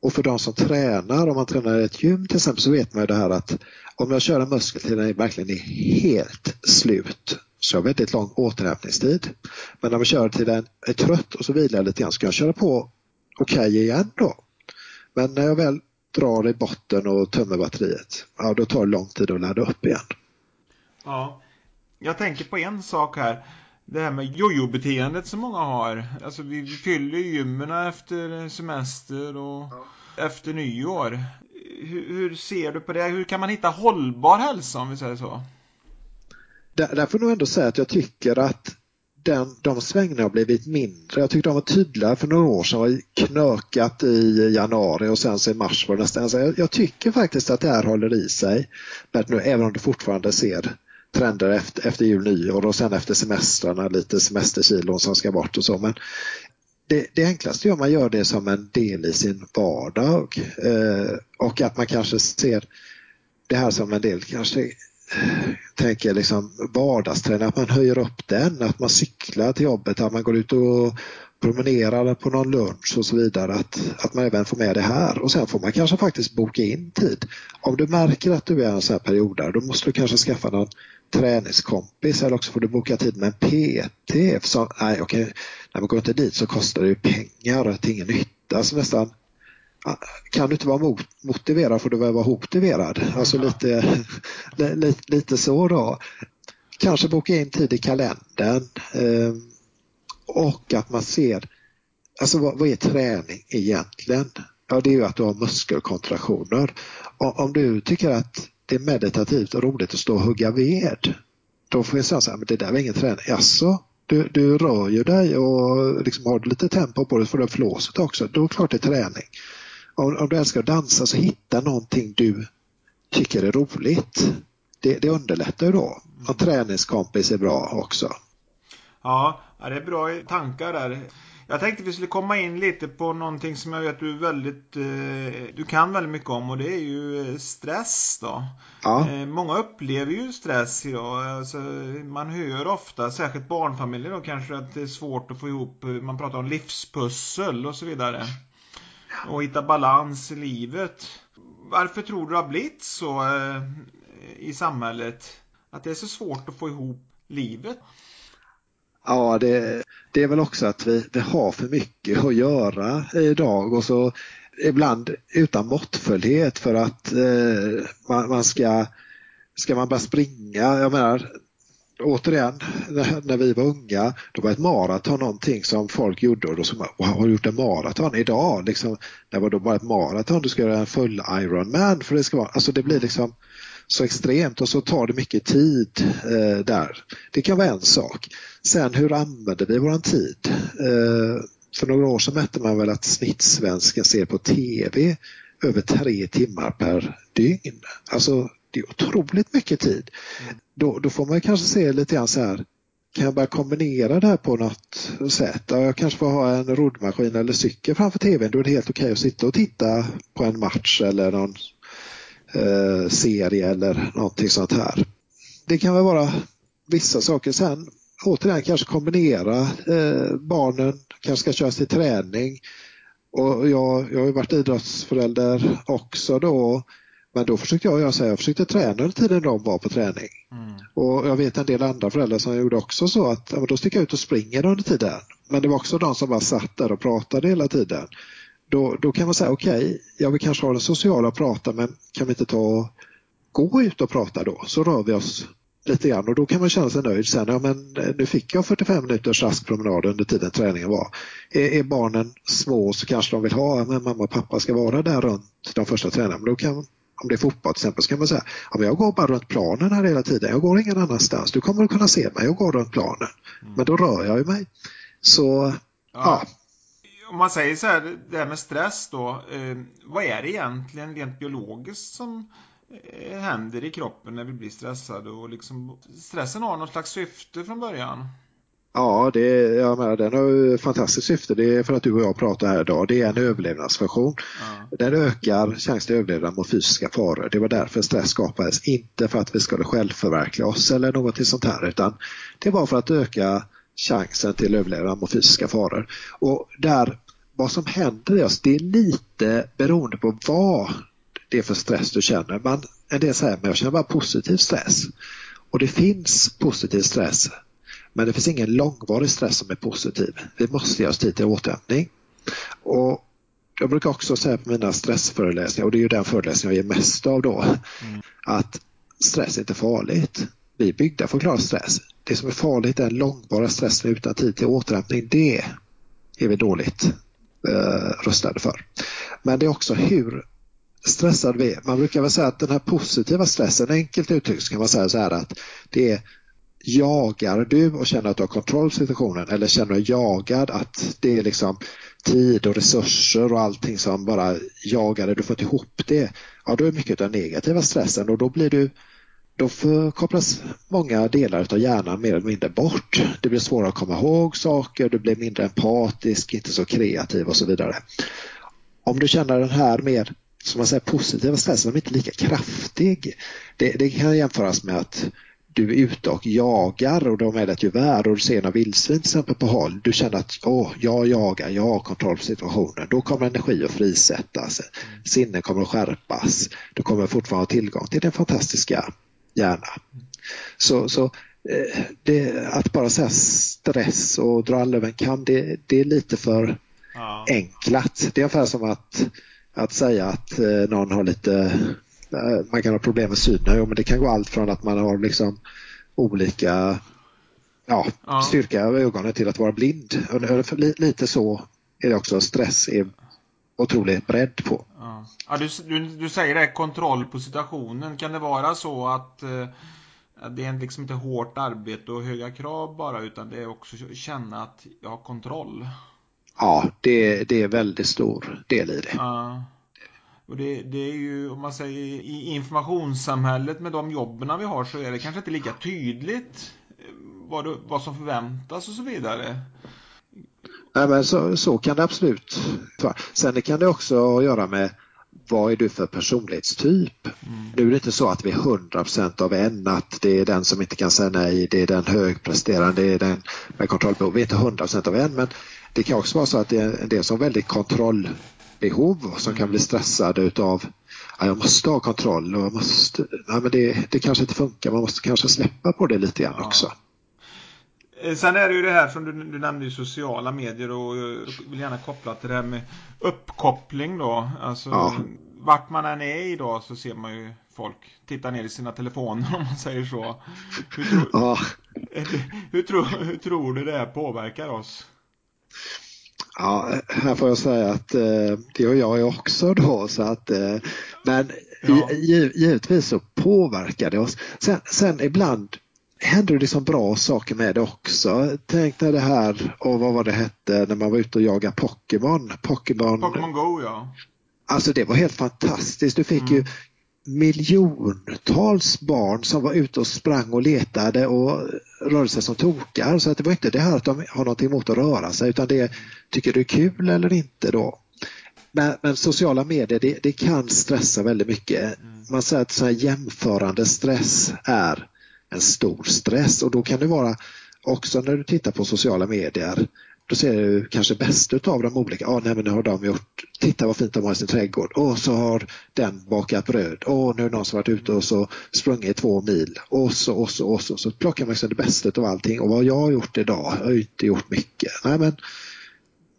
Och för de som tränar, om man tränar i ett gym till exempel, så vet man ju det här att om jag kör en muskel till den verkligen är helt slut så jag har väldigt lång återhämtningstid. Men om jag kör till den är trött och så vilar jag lite grann så kan jag köra på okej okay igen då. Men när jag väl drar i botten och tömmer batteriet, ja då tar det lång tid att ladda upp igen. Ja, jag tänker på en sak här. Det här med jojo-beteendet som många har. Alltså vi fyller gymmen efter semester och ja. efter nyår. Hur, hur, ser du på det? Hur kan man hitta hållbar hälsa om vi säger så? Där, där får jag nog ändå säga att jag tycker att den, de svängningarna har blivit mindre. Jag tyckte de var tydligare för några år sedan. var knökat i januari och sen så i mars var det nästan. Alltså jag, jag, tycker faktiskt att det här håller i sig. Men nu, även om det fortfarande ser trender efter, efter jul, nyår och sen efter semestrarna lite semesterkilon som ska bort och så. Men det, det enklaste är om man gör det som en del i sin vardag eh, och att man kanske ser det här som en del kanske eh, tänker liksom vardagsträning, att man höjer upp den, att man cyklar till jobbet, att man går ut och promenerar på någon lunch och så vidare, att, att man även får med det här. Och sen får man kanske faktiskt boka in tid. Om du märker att du är en sån här period där, då måste du kanske skaffa någon träningskompis eller också får du boka tid med en PT. Så, nej, okej, när man går inte dit så kostar det ju pengar till ingen nytta. Alltså nästan kan du inte vara motiverad får du väl vara motiverad. Alltså lite, lite, lite så då. Kanske boka in tid i kalendern eh, och att man ser, alltså vad, vad är träning egentligen? Ja, det är ju att du har muskelkontraktioner. Om du tycker att det är meditativt och roligt att stå och hugga ved, då får jag säga så här, men det där var ingen träning. Jaså, du, du rör ju dig och liksom har du lite tempo på det får du flåset också. Då är det klart det är träning om, om du älskar att dansa så hitta någonting du tycker är roligt. Det, det underlättar ju då. Och träningskompis är bra också. Ja, det är bra tankar där. Jag tänkte vi skulle komma in lite på någonting som jag vet du väldigt eh, du kan väldigt mycket om och det är ju eh, stress då. Ja. Eh, många upplever ju stress idag. Alltså, man hör ofta, särskilt barnfamiljer då kanske att det är svårt att få ihop, man pratar om livspussel och så vidare och hitta balans i livet. Varför tror du det har blivit så i samhället? Att det är så svårt att få ihop livet? Ja, det, det är väl också att vi, vi har för mycket att göra idag och så ibland utan måttfullhet för att eh, man, man, ska Ska man bara springa, jag menar återigen, när vi var unga, då var ett maraton någonting som folk gjorde och då sa man, wow, har du gjort en maraton idag? Liksom, det var då bara ett maraton, du ska göra en full Ironman för det ska vara, alltså det blir liksom så extremt och så tar det mycket tid eh, där. Det kan vara en sak. Sen hur använder vi våran tid? Eh, för några år sedan mätte man väl att snittsvensken ser på TV över tre timmar per dygn. Alltså det är otroligt mycket tid. Då, då får man kanske se lite grann så här, kan jag bara kombinera det här på något sätt? Jag kanske får ha en roddmaskin eller cykel framför tvn, då är det helt okej okay att sitta och titta på en match eller någon eh, serie eller någonting sånt här. Det kan väl vara vissa saker. Sen återigen kanske kombinera. Eh, barnen kanske ska köras till träning. Och jag, jag har ju varit idrottsförälder också då men då försökte jag göra så här, jag försökte träna under tiden de var på träning. Mm. Och jag vet en del andra föräldrar som gjorde också så att ja, då stick jag ut och springer under tiden. Men det var också de som bara satt där och pratade hela tiden. Då, då kan man säga okej, okay, jag vill kanske ha den sociala och prata men kan vi inte ta gå ut och prata då så rör vi oss lite grann och då kan man känna sig nöjd sen. Ja, men nu fick jag 45 minuters rask promenad under tiden träningen var. Är, är, barnen små så kanske de vill ha, men mamma och pappa ska vara där runt de första träningarna. Men då kan om det är fotboll till exempel, så kan man säga ja, men jag går bara runt planen här hela tiden. Jag går ingen annanstans. Du kommer att kunna se mig. Jag går runt planen. Mm. Men då rör jag ju mig. Så, ja. ja. Om man säger så här, det här med stress då. Eh, vad är det egentligen rent biologiskt som eh, händer i kroppen när vi blir stressade? Och liksom, stressen har något slags syfte från början. Ja, det, jag menar, den har ett fantastiskt syfte. Det är för att du och jag pratar här idag. Det är en överlevnadsfunktion. Ja. Den ökar chans till överlevnad mot fysiska faror. Det var därför stress skapades. Inte för att vi skulle självförverkliga oss eller något sånt här utan det var för att öka chansen till överlevnad mot fysiska faror. Och där, vad som händer i oss, det är lite beroende på vad det är för stress du känner. Man, en del säger att jag känner bara positiv stress. Och det finns positiv stress, men det finns ingen långvarig stress som är positiv. Vi måste ge oss tid till återhämtning. Och jag brukar också säga på mina stressföreläsningar, och det är ju den föreläsning jag ger mest av då, mm. att stress är inte farligt. Vi är byggda för att klara stress. Det som är farligt är långvarig stress utan tid till återhämtning. Det är vi dåligt eh, rustade för. Men det är också hur stressad vi är. Man brukar väl säga att den här positiva stressen, enkelt uttryckt kan man säga så här att det är jagar du och känner att du har kontroll på situationen eller känner du jagad att det är liksom tid och resurser och allting som bara jagar dig, du får inte ihop det. Ja, då är mycket av den negativa stressen och då blir du då kopplas många delar av hjärnan mer eller mindre bort. Det blir svårare att komma ihåg saker, du blir mindre empatisk, inte så kreativ och så vidare. Om du känner den här mer som man säger positiva stressen, är inte lika kraftig. Det, det kan jämföras med att du är ute och jagar och du har med dig ett gevär och du ser några vildsvin till exempel på håll. Du känner att åh, jag jagar, jag har kontroll på situationen. Då kommer energi att frisättas. Sinnen kommer att skärpas. Du kommer fortfarande ha tillgång till din fantastiska hjärna. Så, så eh, det, att bara säga stress och dra alla över en kam, det, det är lite för ja. enklat. Det är ungefär som att, att säga att eh, någon har lite man kan ha problem med synen, men det kan gå allt från att man har liksom olika ja, ja. styrka i ögonen till att vara blind. Lite så är det också. Stress är otroligt bredd på. Ja. du, du, du, säger det, kontroll på situationen. Kan det vara så att eh, det är liksom inte hårt arbete och höga krav bara utan det är också att känna att jag har kontroll? Ja, det, det är väldigt stor del i det. Ja. Och det, det, är ju, om man säger i informationssamhället med de jobben vi har så är det kanske inte lika tydligt eh, vad, det, vad som förväntas och så vidare. Nej, men så, så kan det absolut vara. Sen kan det också göra med vad är du för personlighetstyp? Mm. Nu är det inte så att vi är 100% av en, att det är den som inte kan säga nej, det är den högpresterande, det är den med kontrollbehov. Vi är inte 100% av en, men det kan också vara så att det är en del som är väldigt kontroll behov som kan bli stressade utav ja, jag måste ha kontroll och jag måste, ja, men det, det kanske inte funkar, man måste kanske släppa på det lite grann också. Sen är det ju det här som du, du nämnde ju sociala medier och jag vill gärna koppla till det här med uppkoppling då. Alltså ja. vart man än är idag så ser man ju folk titta ner i sina telefoner om man säger så. Hur, tror, ja. hur, tror, hur tror du det påverkar oss? Ja, här får jag säga att eh, det gör jag också då. Så att, eh, men ja. givetvis så påverkar det oss. Sen, sen ibland händer det liksom bra saker med det också. Tänk när det här, och vad var det hette, när man var ute och jagade Pokémon. Pokémon, Pokémon Go ja. Alltså det var helt fantastiskt. Du fick mm. ju miljontals barn som var ute och sprang och letade och rörde sig som tokar. Så att det var inte det här att de har något emot att röra sig utan det tycker du är kul eller inte då. Men, men sociala medier det, det, kan stressa väldigt mycket. Mm. Man säger att så här jämförande stress är en stor stress och då kan det vara också när du tittar på sociala medier då ser du kanske bäst utav de olika. Ah, nej, men nu har de gjort, titta vad fint de har i sin trädgård. Och så har den bakat bröd. Och nu har någon som varit ute och så sprungit två mil. Och så, och så, och så. Så plockar man liksom det bästa av allting. Och vad jag har gjort idag, jag har inte gjort mycket. Nej, men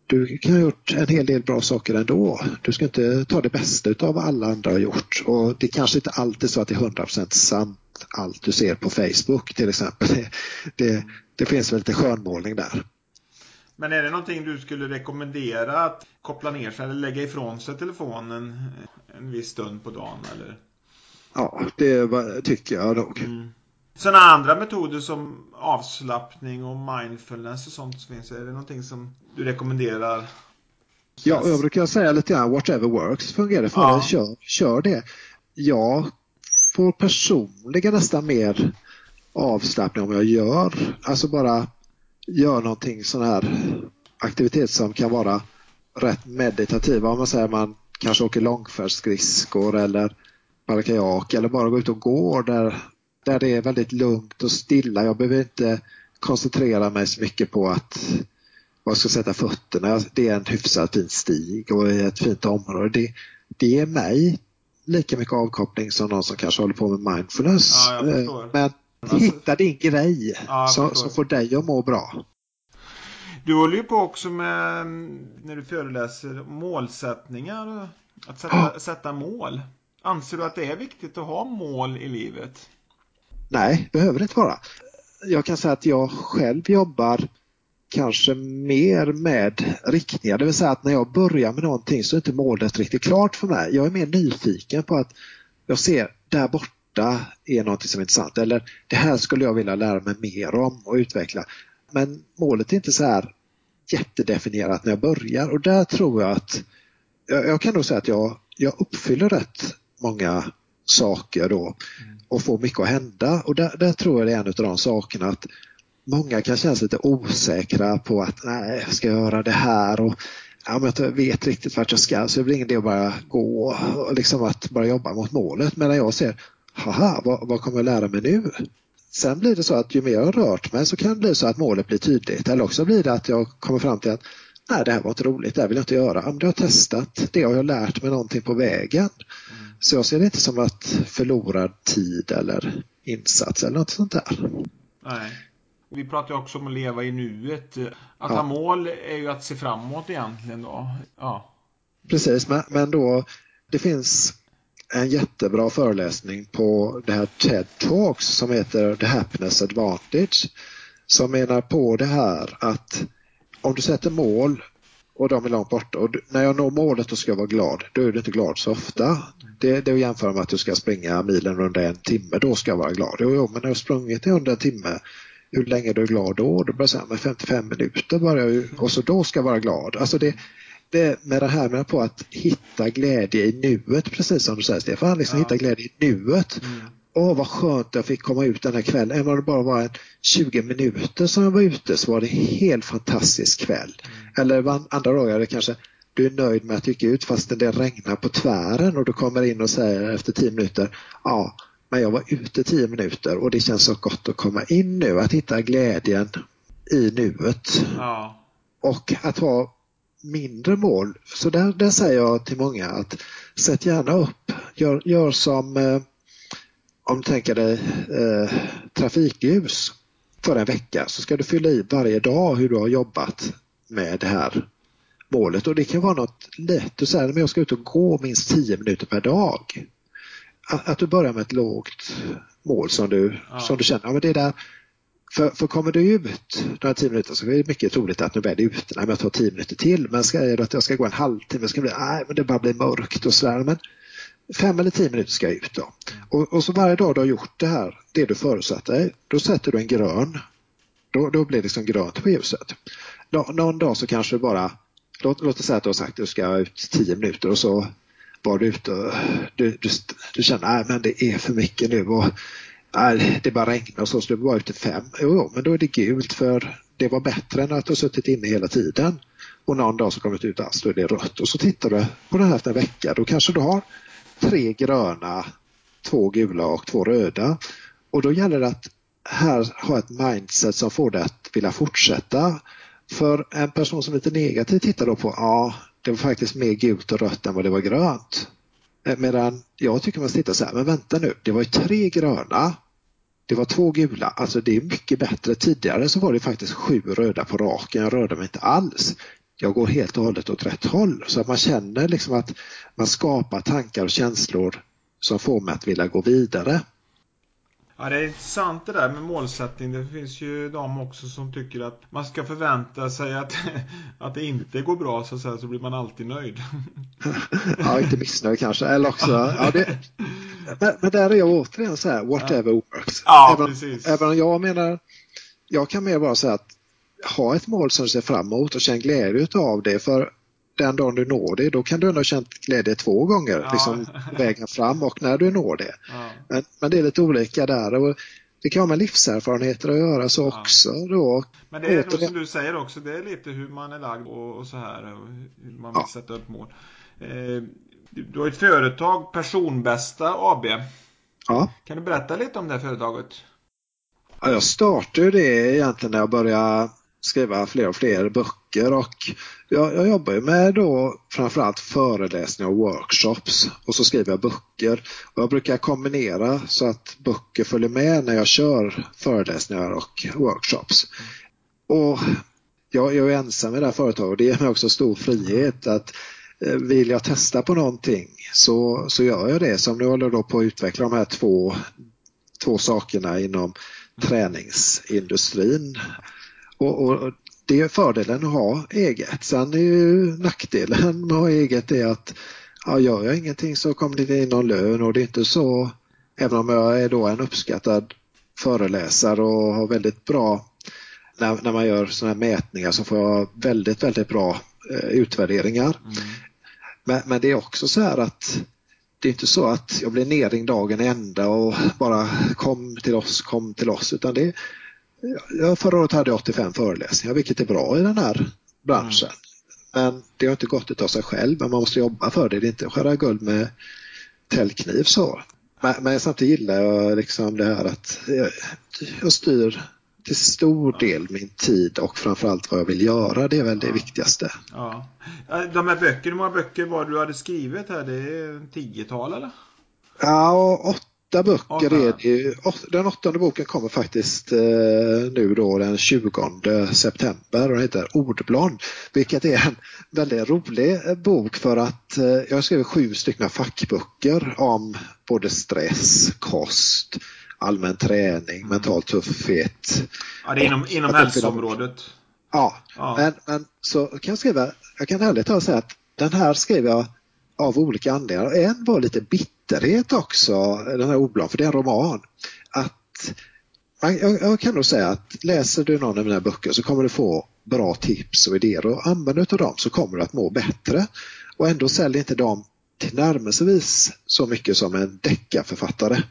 du kan ha gjort en hel del bra saker ändå. Du ska inte ta det bästa av vad alla andra har gjort. Och det kanske inte alltid är så att det är 100% sant allt du ser på Facebook till exempel. Det, det, det finns väl lite skönmålning där. Men är det någonting du skulle rekommendera att koppla ner sig eller lägga ifrån sig telefonen en viss stund på dagen? Eller? Ja, det tycker jag nog. Mm. Sådana andra metoder som avslappning och mindfulness och sånt som finns, är det någonting som du rekommenderar? Ja, jag brukar säga lite grann whatever works fungerar för ja. kör, kör det. Jag får personligen nästan mer avslappning om jag gör, alltså bara gör någonting sån här aktivitet som kan vara rätt meditativa. Om man säger man kanske åker långfärdsskridskor eller bara kajak eller bara går ut och går där, där det är väldigt lugnt och stilla. Jag behöver inte koncentrera mig så mycket på att var jag ska sätta fötterna. Det är en hyfsat fin stig och ett fint område. Det, det ger mig lika mycket avkoppling som någon som kanske håller på med mindfulness. Ja, men, Hitta din grej ja, som, som får dig att må bra. Du håller ju på också med, när du föreläser, målsättningar. Att sätta, sätta mål. Anser du att det är viktigt att ha mål i livet? Nej, behöver det inte vara. Jag kan säga att jag själv jobbar kanske mer med riktningar. Det vill säga att när jag börjar med någonting så är inte målet riktigt klart för mig. Jag är mer nyfiken på att jag ser där borta är någonting som är intressant eller det här skulle jag vilja lära mig mer om och utveckla. Men målet är inte så här jättedefinierat när jag börjar och där tror jag att jag, jag kan nog säga att jag, jag uppfyller rätt många saker då och får mycket att hända och där, där tror jag det är en av de sakerna att många kan känna sig lite osäkra på att nej, jag ska göra det här och ja, men jag vet riktigt vart jag ska så det blir ingen idé att bara gå och liksom att bara jobba mot målet medan jag ser haha, vad, vad kommer jag lära mig nu? Sen blir det så att ju mer jag har rört mig så kan det bli så att målet blir tydligt eller också blir det att jag kommer fram till att nej det här var inte roligt, det här vill jag inte göra. Ja, men det har jag testat, det har jag lärt mig någonting på vägen. Mm. Så jag ser det inte som att förlorad tid eller insats eller något sånt där. Nej. Vi pratar ju också om att leva i nuet. Att ja. ha mål är ju att se framåt egentligen då. Ja. Precis, men, men då det finns en jättebra föreläsning på det här TED Talks som heter The Happiness Advantage som menar på det här att om du sätter mål och de är långt borta och när jag når målet då ska jag vara glad. Då är du inte glad så ofta. Det, det är att jämföra med att du ska springa milen under en timme. Då ska jag vara glad. Jo, jo men när jag har sprungit i under en timme hur länge du är glad då? Då börjar jag med 55 minuter bara och så då ska jag vara glad. Alltså det, det med det här med på att hitta glädje i nuet, precis som du säger Stefan, liksom ja. hitta glädje i nuet. Mm. Åh vad skönt jag fick komma ut den här kvällen. Även om det bara var en 20 minuter som jag var ute så var det en helt fantastisk kväll. Mm. Eller andra dagar kanske du är nöjd med att du gick ut fast det regnar på tvären och du kommer in och säger efter 10 minuter ja, men jag var ute 10 minuter och det känns så gott att komma in nu, att hitta glädjen i nuet. Ja. Och att ha mindre mål. Så där, där säger jag till många att sätt gärna upp, gör, gör som eh, om du tänker dig eh, trafikljus för en vecka så ska du fylla i varje dag hur du har jobbat med det här målet och det kan vara något lätt. Du säger att jag ska ut och gå minst 10 minuter per dag. Att, att du börjar med ett lågt mål som du, ja. som du känner, ja, men det är där för, för kommer du ut några tio minuter så är det mycket troligt att nu blir det ute. Nej, men jag tar tio minuter till. Men ska jag att jag ska gå en halvtimme, ska bli, nej, men det bara blir mörkt och sådär. Men fem eller tio minuter ska jag ut då. Och, och så varje dag du har gjort det här, det du förutsatte dig, då sätter du en grön. Då, då blir det liksom grönt på ljuset. Nå, någon dag så kanske du bara, låt, låt oss säga att du har sagt att du ska ut tio minuter och så var du ute och du, du, du känner att det är för mycket nu och nej, det bara regnar och så, så du var ute fem. Jo, jo, men då är det gult för det var bättre än att du suttit inne hela tiden. Och någon dag så kommer du ut alls, då är det rött. Och så tittar du på det här efter en vecka, då kanske du har tre gröna, två gula och två röda. Och då gäller det att här ha ett mindset som får dig att vilja fortsätta. För en person som är lite negativ tittar då på, ja, det var faktiskt mer gult och rött än vad det var grönt. Eh, medan jag tycker man sitter så här, men vänta nu, det var ju tre gröna, det var två gula, alltså det är mycket bättre. Tidigare så var det faktiskt sju röda på raken, jag rörde mig inte alls. Jag går helt och hållet åt rätt håll så att man känner liksom att man skapar tankar och känslor som får mig att vilja gå vidare. Ja, det är intressant det där med målsättning. Det finns ju de också som tycker att man ska förvänta sig att, att det inte går bra så, säga, så blir man alltid nöjd. ja, inte missnöjd kanske. Eller också, ja, det, men, men där är jag återigen så här, whatever works. Ja, även, precis. även om jag menar, jag kan mer bara säga att ha ett mål som du ser fram emot och känn glädje av det. För den dagen du når det, då kan du ändå ha känt glädje två gånger, ja. liksom vägen fram och när du når det. Ja. Men, men, det är lite olika där. Och det kan ha med livserfarenheter att göra så ja. också. Då. Men det är då, som du säger också, det är lite hur man är lagd och, och så här, och hur man vill sätta upp mål. Eh, du har ett företag, Personbästa AB. Ja. Kan du berätta lite om det företaget? Ja, jag startade det egentligen när jag började skriva fler och fler böcker och jag, jag jobbar ju med då framförallt föreläsningar och workshops och så skriver jag böcker. Och jag brukar kombinera så att böcker följer med när jag kör föreläsningar och workshops. Och jag, jag är ensam i det här företaget och det ger mig också stor frihet att eh, vill jag testa på någonting så, så gör jag det. Som nu håller då på att utveckla de här två, två sakerna inom träningsindustrin. Och, och det är fördelen att ha eget. Sen är ju nackdelen med att ha eget är att ja, gör jag ingenting så kommer det in någon lön och det är inte så, även om jag är då en uppskattad föreläsare och har väldigt bra, när, när man gör sådana här mätningar så får jag väldigt, väldigt bra eh, utvärderingar. Mm. Men, men, det är också så här att det är inte så att jag blir nerringd dagen ända och bara kom till oss, kom till oss, utan det, Ja, förra året hade jag 85 föreläsningar, vilket är bra i den här branschen. Mm. Men det har inte gått av sig själv, men man måste jobba för det. Det är inte att skära guld med täljkniv så. Men, men samtidigt gillar jag liksom det här att jag, jag styr till stor del min tid och framförallt vad jag vill göra. Det är väl det viktigaste. Ja. De här böckerna, hur många böcker var du hade skrivit här? Det är tiotal eller? Ja, åtta åtta böcker är det. Den åttonde boken kommer faktiskt eh, nu då den 20 september och den heter Ordblad. Vilket är en väldigt rolig eh, bok för att eh, jag skrivit sju stycken fackböcker om både stress, kost, allmän träning, mm. mental tuffhet. Ja, det är inom, inom hälsoområdet. Ja, ja, Men, men så kan jag skriva, jag kan ärligt talat säga att den här skrev jag av olika anledningar. En var lite bitterhet också, den här Oblad, för det är en roman. Att, jag, jag, kan nog säga att läser du någon av mina böcker så kommer du få bra tips och idéer och använder du dem så kommer du att må bättre. Och ändå säljer inte de tillnärmelsevis så mycket som en deckarförfattare.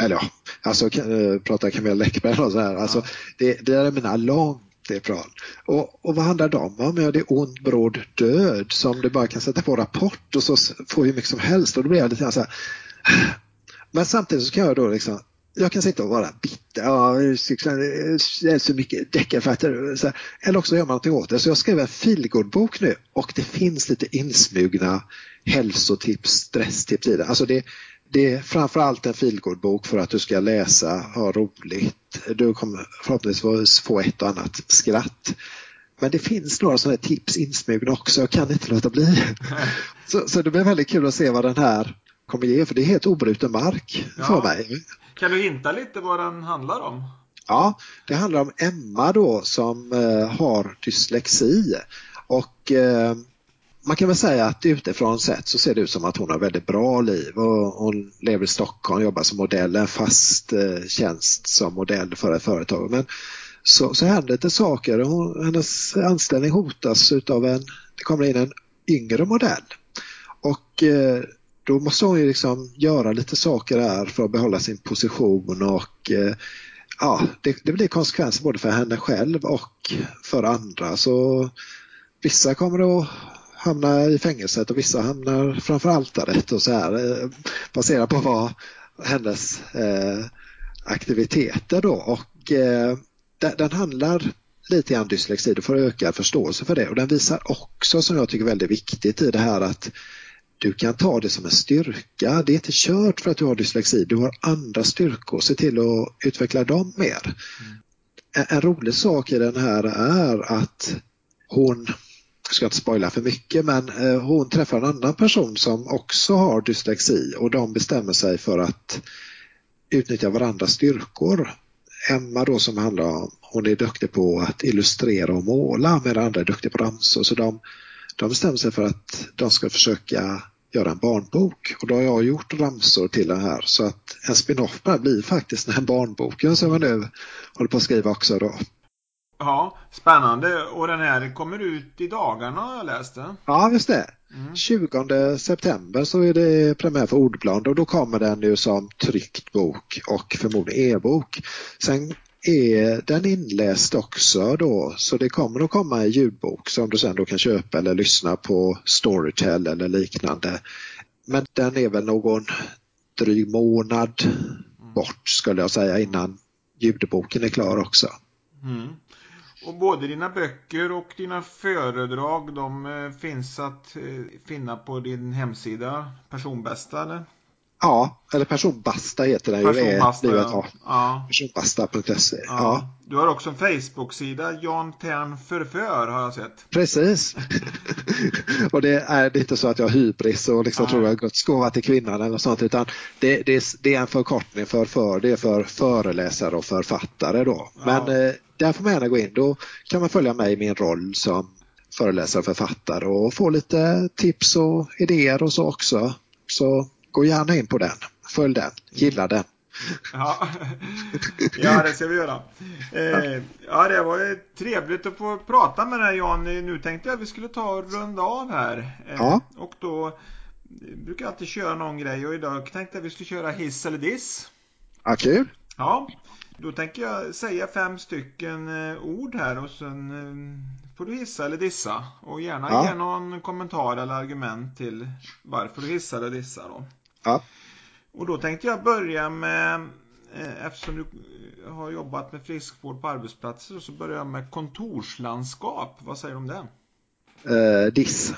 Eller ja, alltså äh, pratar Camilla Läckberg och så här. Alltså, det, det är mina lång det är bra. Och, och vad handlar de om? Ja, det är ond, bråd död som du bara kan sätta på rapport och så får hur mycket som helst och då blir jag lite grann så här. Men samtidigt så kan jag då liksom jag kan sitta och vara bitter, ja, det är så mycket deckarförfattare. Eller också gör man någonting åt det. Så jag skrev en feelgood-bok nu och det finns lite insmugna hälsotips, stresstips i det. Alltså det, det är framförallt en feelgood-bok för att du ska läsa, ha roligt. Du kommer förhoppningsvis få ett och annat skratt. Men det finns några sådana tips insmugna också, jag kan inte låta bli. Så, så det blir väldigt kul att se vad den här kommer ge, för det är helt obruten mark ja. för mig. Kan du hinta lite vad den handlar om? Ja, det handlar om Emma då som eh, har dyslexi och eh, man kan väl säga att utifrån sett så ser det ut som att hon har väldigt bra liv och hon lever i Stockholm, jobbar som modell, en fast eh, tjänst som modell för ett företag. Men så, så händer lite saker. Hon, hennes anställning hotas utav en, det kommer in en yngre modell. Och eh, då måste hon ju liksom göra lite saker där för att behålla sin position och eh, ja, det, det blir konsekvenser både för henne själv och för andra. Så vissa kommer att hamna i fängelset och vissa hamnar framför altaret och så här eh, baserat på vad hennes eh, aktiviteter då och eh, den handlar lite grann dyslexi, du får ökad förståelse för det och den visar också som jag tycker är väldigt viktigt i det här att du kan ta det som en styrka. Det är inte kört för att du har dyslexi, du har andra styrkor, se till att utveckla dem mer. Mm. En, en rolig sak i den här är att hon ska inte spoila för mycket, men eh, hon träffar en annan person som också har dyslexi och de bestämmer sig för att utnyttja varandras styrkor. Emma då som handlar om, hon är duktig på att illustrera och måla medan andra är duktiga på ramsor. Så de, de bestämmer sig för att de ska försöka göra en barnbok och då har jag gjort ramsor till den här så att en spin-off blir faktiskt den här barnboken som jag nu håller på att skriva också då. Ja, spännande. Och den här kommer ut i dagarna har jag läst det. Ja, just det. Mm. 20 september så är det premiär för Ordblad och då kommer den ju som tryckt bok och förmodligen e-bok. Sen är den inläst också då så det kommer att komma i ljudbok som du sen då kan köpa eller lyssna på Storytel eller liknande. Men den är väl någon dryg månad bort skulle jag säga innan ljudboken är klar också. Mm. Och både dina böcker och dina föredrag de eh, finns att eh, finna på din hemsida Personbästa eller? Ja, eller Personbasta heter den Personbasta, ju. Ja. ja. Personbasta.se. Ja. ja. Du har också en Facebook-sida, Jan Tern Förför har jag sett. Precis. och det är inte så att jag har hybris och liksom tror jag Guds gåva till kvinnan eller sånt utan det, det, det, är en förkortning för för, det är för föreläsare och författare då. Ja. Men eh, där får man gärna gå in. Då kan man följa mig i min roll som föreläsare och författare och få lite tips och idéer och så också. Så gå gärna in på den. Följ den. Gilla den. Ja. ja, det ska vi göra. Eh, ja, det var trevligt att få prata med dig Jan. Nu tänkte jag att vi skulle ta och runda av här. Eh, ja. Och då brukar jag alltid köra någon grej och idag tänkte jag att vi skulle köra hiss eller diss. Ja, kul. Ja, då tänker jag säga fem stycken eh, ord här och sen eh, får du hissa eller dissa. Och gärna ja. ge någon kommentar eller argument till varför du hissar eller dissar. Då. Ja. Och då tänkte jag börja med, eh, eftersom du har jobbat med friskvård på arbetsplatser, så börjar jag med kontorslandskap. Vad säger du om det? Eh, diss.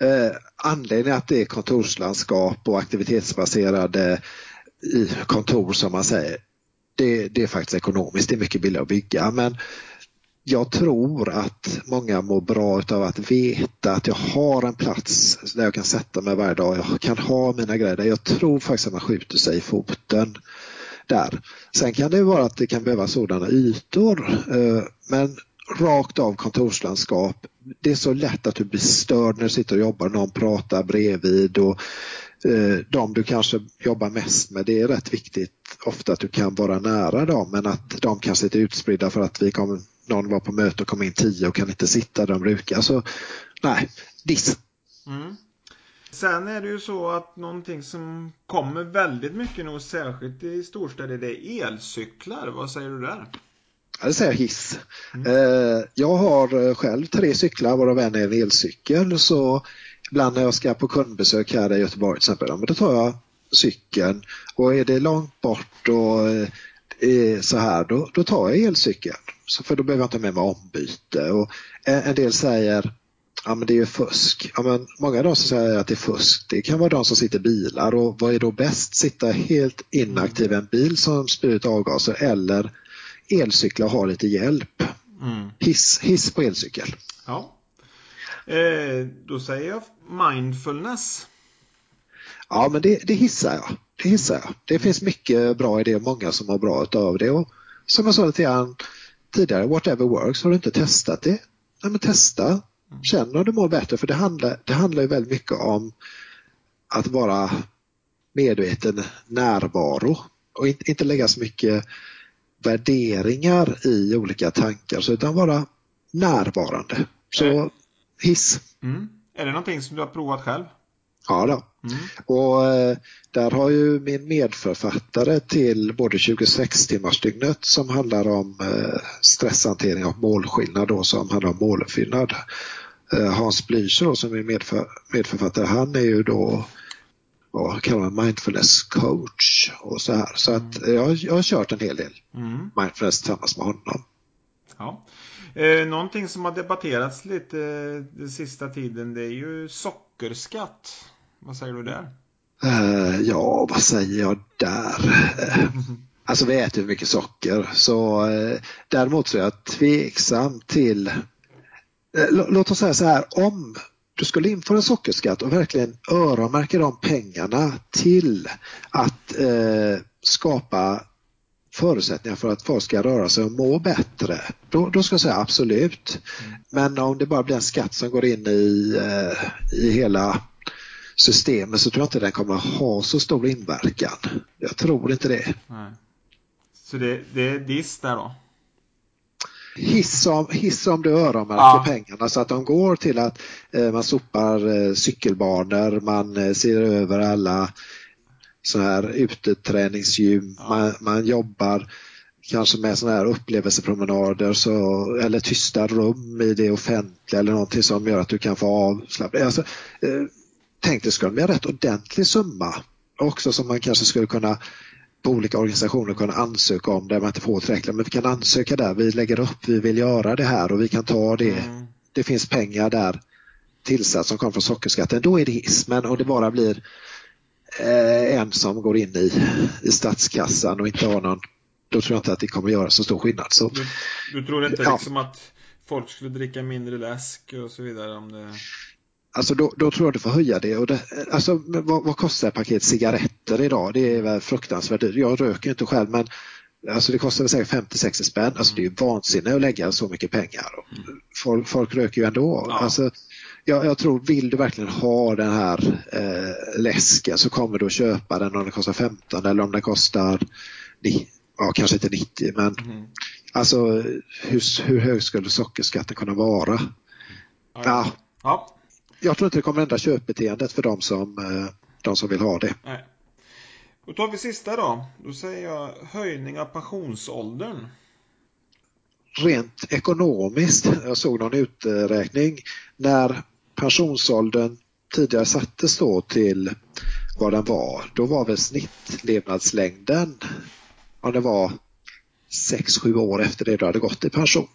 Eh, anledningen att det är kontorslandskap och aktivitetsbaserade kontor som man säger, det, det är faktiskt ekonomiskt, det är mycket billigare att bygga men jag tror att många mår bra av att veta att jag har en plats där jag kan sätta mig varje dag. Jag kan ha mina grejer där. Jag tror faktiskt att man skjuter sig i foten där. Sen kan det vara att det kan behövas sådana ytor. Eh, men rakt av kontorslandskap. Det är så lätt att du blir störd när du sitter och jobbar. Någon pratar bredvid och eh, de du kanske jobbar mest med, det är rätt viktigt ofta att du kan vara nära dem men att de kanske är utspridda för att vi kommer någon var på möte och kom in tio och kan inte sitta där de brukar. Så nej, diss. Mm. Sen är det ju så att någonting som kommer väldigt mycket nu, särskilt i storstäder, det är elcyklar. Vad säger du där? Ja, det säger jag hiss. Mm. Eh, jag har eh, själv tre cyklar, varav en är en elcykel. Så ibland när jag ska på kundbesök här i Göteborg till exempel, då tar jag cykeln. Och är det långt bort och eh, så här, då, då tar jag elcykeln. Så för då behöver jag inte med mig ombyte. Och en del säger ja men det är ju fusk. Ja, men många av de som säger att det är fusk, det kan vara de som sitter i bilar och vad är då bäst? Sitta helt inaktiv i en bil som spyr ut avgaser eller elcykla och ha lite hjälp. Mm. Hiss, hiss på elcykel. Ja. Eh, då säger jag mindfulness. Ja men det, det hissar jag. Det hissar jag. Det finns mycket bra idéer och många som har bra av det. Och som jag sa lite grann tidigare, whatever works, har du inte testat det? Nej, men testa, känn om du mår bättre för det handlar, det handlar ju väldigt mycket om att vara medveten närvaro och inte, inte lägga så mycket värderingar i olika tankar så utan vara närvarande. Så hiss. Mm. Är det någonting som du har provat själv? Ja då. Mm. Och eh, där har ju min medförfattare till både 26 timmarsdygnet som handlar om eh, stresshantering och målskillnad då som handlar om måluppfyllnad. Eh, Hans Blücher som är medför, medförfattare, han är ju då vad kallar man mindfulness coach och så här. Så att mm. jag, jag har kört en hel del mm. mindfulness tillsammans med honom. Ja. Eh, någonting som har debatterats lite den sista tiden det är ju sockerskatt. Vad säger du där? Uh, ja, vad säger jag där? Uh, alltså vi äter mycket socker så uh, däremot så är jag tveksam till Låt oss säga så här, om du skulle införa sockerskatt och verkligen öronmärka de pengarna till att skapa förutsättningar för att folk ska röra sig och må bättre, då, då ska jag säga absolut. Mm. Men om det bara blir en skatt som går in i, i hela systemet så tror jag inte den kommer ha så stor inverkan. Jag tror inte det. Nej. Så det, det är diss där då? Hiss om, hiss om du öronmärker ja. pengarna så att de går till att eh, man sopar eh, cykelbanor, man eh, ser över alla så här uteträningsgym, ja. man, man jobbar kanske med sådana här upplevelsepromenader så, eller tysta rum i det offentliga eller någonting som gör att du kan få avslappning. Alltså, tänk det skulle bli en rätt ordentlig summa också som man kanske skulle kunna på olika organisationer kunna ansöka om det man inte får tillräckligt. Men vi kan ansöka där, vi lägger upp, vi vill göra det här och vi kan ta det. Mm. Det finns pengar där tillsatt som kommer från sockerskatten. Då är det hiss. Men om det bara blir eh, en som går in i, i statskassan och inte har någon då tror jag inte att det kommer göra så stor skillnad. Så, du, du tror inte ja. liksom att folk skulle dricka mindre läsk och så vidare om det... Alltså då, då, tror jag du får höja det. Och det alltså, vad, vad, kostar ett paket cigaretter idag? Det är väl fruktansvärt dyrt. Jag röker inte själv men alltså det kostar väl säkert 50-60 spänn. Alltså det är ju vansinne att lägga så mycket pengar. Folk, folk röker ju ändå. Ja. Alltså, jag, jag, tror, vill du verkligen ha den här eh, läsken så kommer du att köpa den om den kostar 15 eller om den kostar ja, kanske inte 90 men mm. alltså hur, hur hög skulle sockerskatten kunna vara? Ja. ja. Jag tror inte det kommer ändra köpbeteendet för de som, eh, de som vill ha det. Nej. Då tar vi sista då. Då säger jag höjning av pensionsåldern. Rent ekonomiskt, jag såg någon uträkning, när pensionsåldern tidigare sattes då till vad den var, då var väl snittlevnadslängden om det var 6-7 år efter det du hade gått i pension.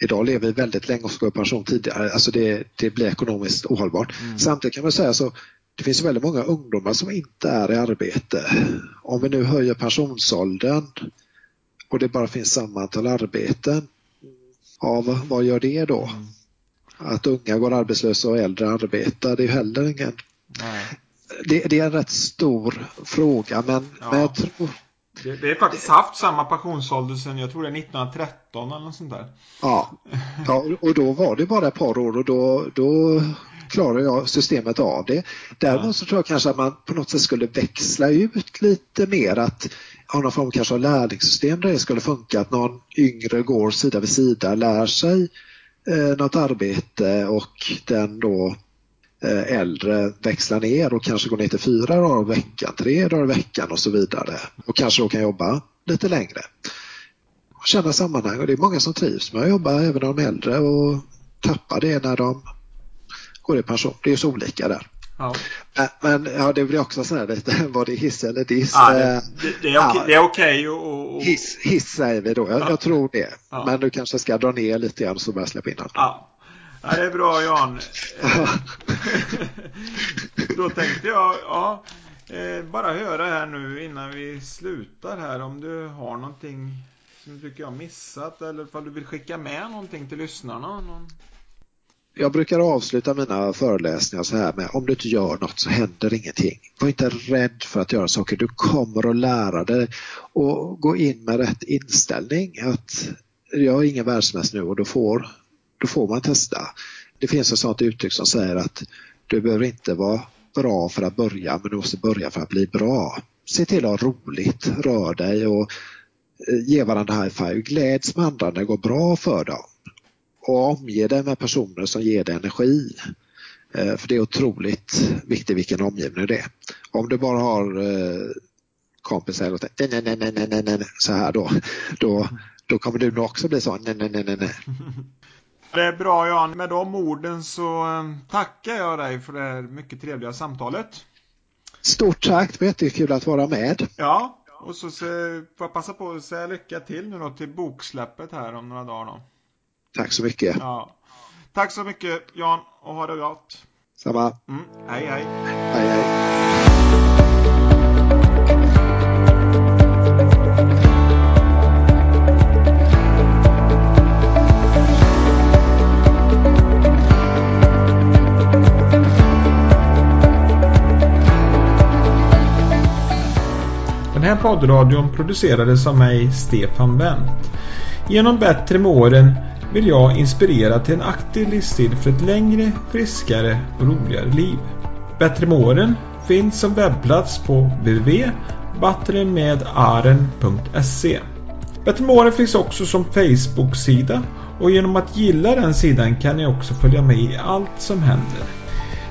Idag lever vi väldigt länge och ska gå i pension tidigare. Alltså det, det blir ekonomiskt ohållbart. Mm. Samtidigt kan man säga så det finns väldigt många ungdomar som inte är i arbete. Om vi nu höjer pensionsåldern och det bara finns samma antal arbeten, ja, vad gör det då? Mm. Att unga går arbetslösa och äldre arbetar, det är heller ingen... Det, det, är en rätt stor fråga men, ja. men jag tror det, det är faktiskt haft samma pensionsålder sedan jag tror det är 1913 eller något sånt där. Ja, ja och då var det bara ett par år och då, då klarar jag systemet av det. Däremot så tror jag kanske att man på något sätt skulle växla ut lite mer att ha någon form kanske av lärlingssystem där det skulle funka att någon yngre går sida vid sida, lär sig eh, något arbete och den då äldre växlar ner och kanske går ner till fyra dagar i veckan, tre dagar i veckan och så vidare. Och kanske då kan jobba lite längre. Och känna sammanhang och det är många som trivs med att jobba även de äldre och tappar det när de går i pension. Det är så olika där. Ja. Men, ja, det blir också så här lite, var det hiss eller diss? Ja, det, eh, det, är okej, ja, okay och, och... Hiss, hiss säger vi då, jag, ja. jag tror det. Men du kanske ska dra ner lite grann så börjar släppa in andra. Ja. Det är bra Jan. Då tänkte jag, ja, eh, bara höra här nu innan vi slutar här om du har någonting som du tycker jag missat eller om du vill skicka med någonting till lyssnarna. Någon... Jag brukar avsluta mina föreläsningar så här med om du inte gör något så händer ingenting. Var inte rädd för att göra saker. Du kommer att lära dig och gå in med rätt inställning. Att jag är ingen världsmästare nu och då får då får man testa. Det finns ett sådant uttryck som säger att du behöver inte vara bra för att börja men du måste börja för att bli bra. Se till att ha roligt, rör dig och eh, ge varandra high five. Gläds med andra när det går bra för dem. Och omge dig med personer som ger dig energi. Eh, för det är otroligt viktigt vilken omgivning det är. Om du bara har eh, kompisar och nej, nej, nej, nej, nej, nej, så här då, då, då kommer du nog också bli så nej, nej, nej, nej, nej. Det är bra Jan. Med de orden så eh, tackar jag dig för det här mycket trevliga samtalet. Stort tack, det var jättekul att vara med. Ja, och så får jag passa på att säga lycka till nu då till boksläppet här om några dagar då. Tack så mycket. Ja. Tack så mycket Jan och ha det gott. Samma. Mm. Hej hej. Hej hej. Här poddradion producerades av mig, Stefan Wendt. Genom Bättre med åren vill jag inspirera till en aktiv livsstil för ett längre, friskare och roligare liv. Bättre med åren finns som webbplats på www.battremedaren.se Bättre med åren finns också som Facebook-sida och genom att gilla den sidan kan ni också följa med i allt som händer.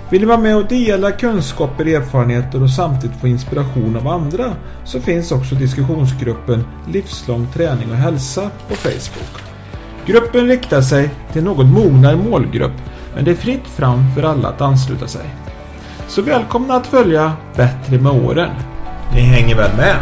Vill du vara med och dela kunskaper, erfarenheter och samtidigt få inspiration av andra så finns också diskussionsgruppen Livslång träning och hälsa på Facebook. Gruppen riktar sig till något mognare målgrupp men det är fritt fram för alla att ansluta sig. Så välkomna att följa Bättre med åren. Ni hänger väl med?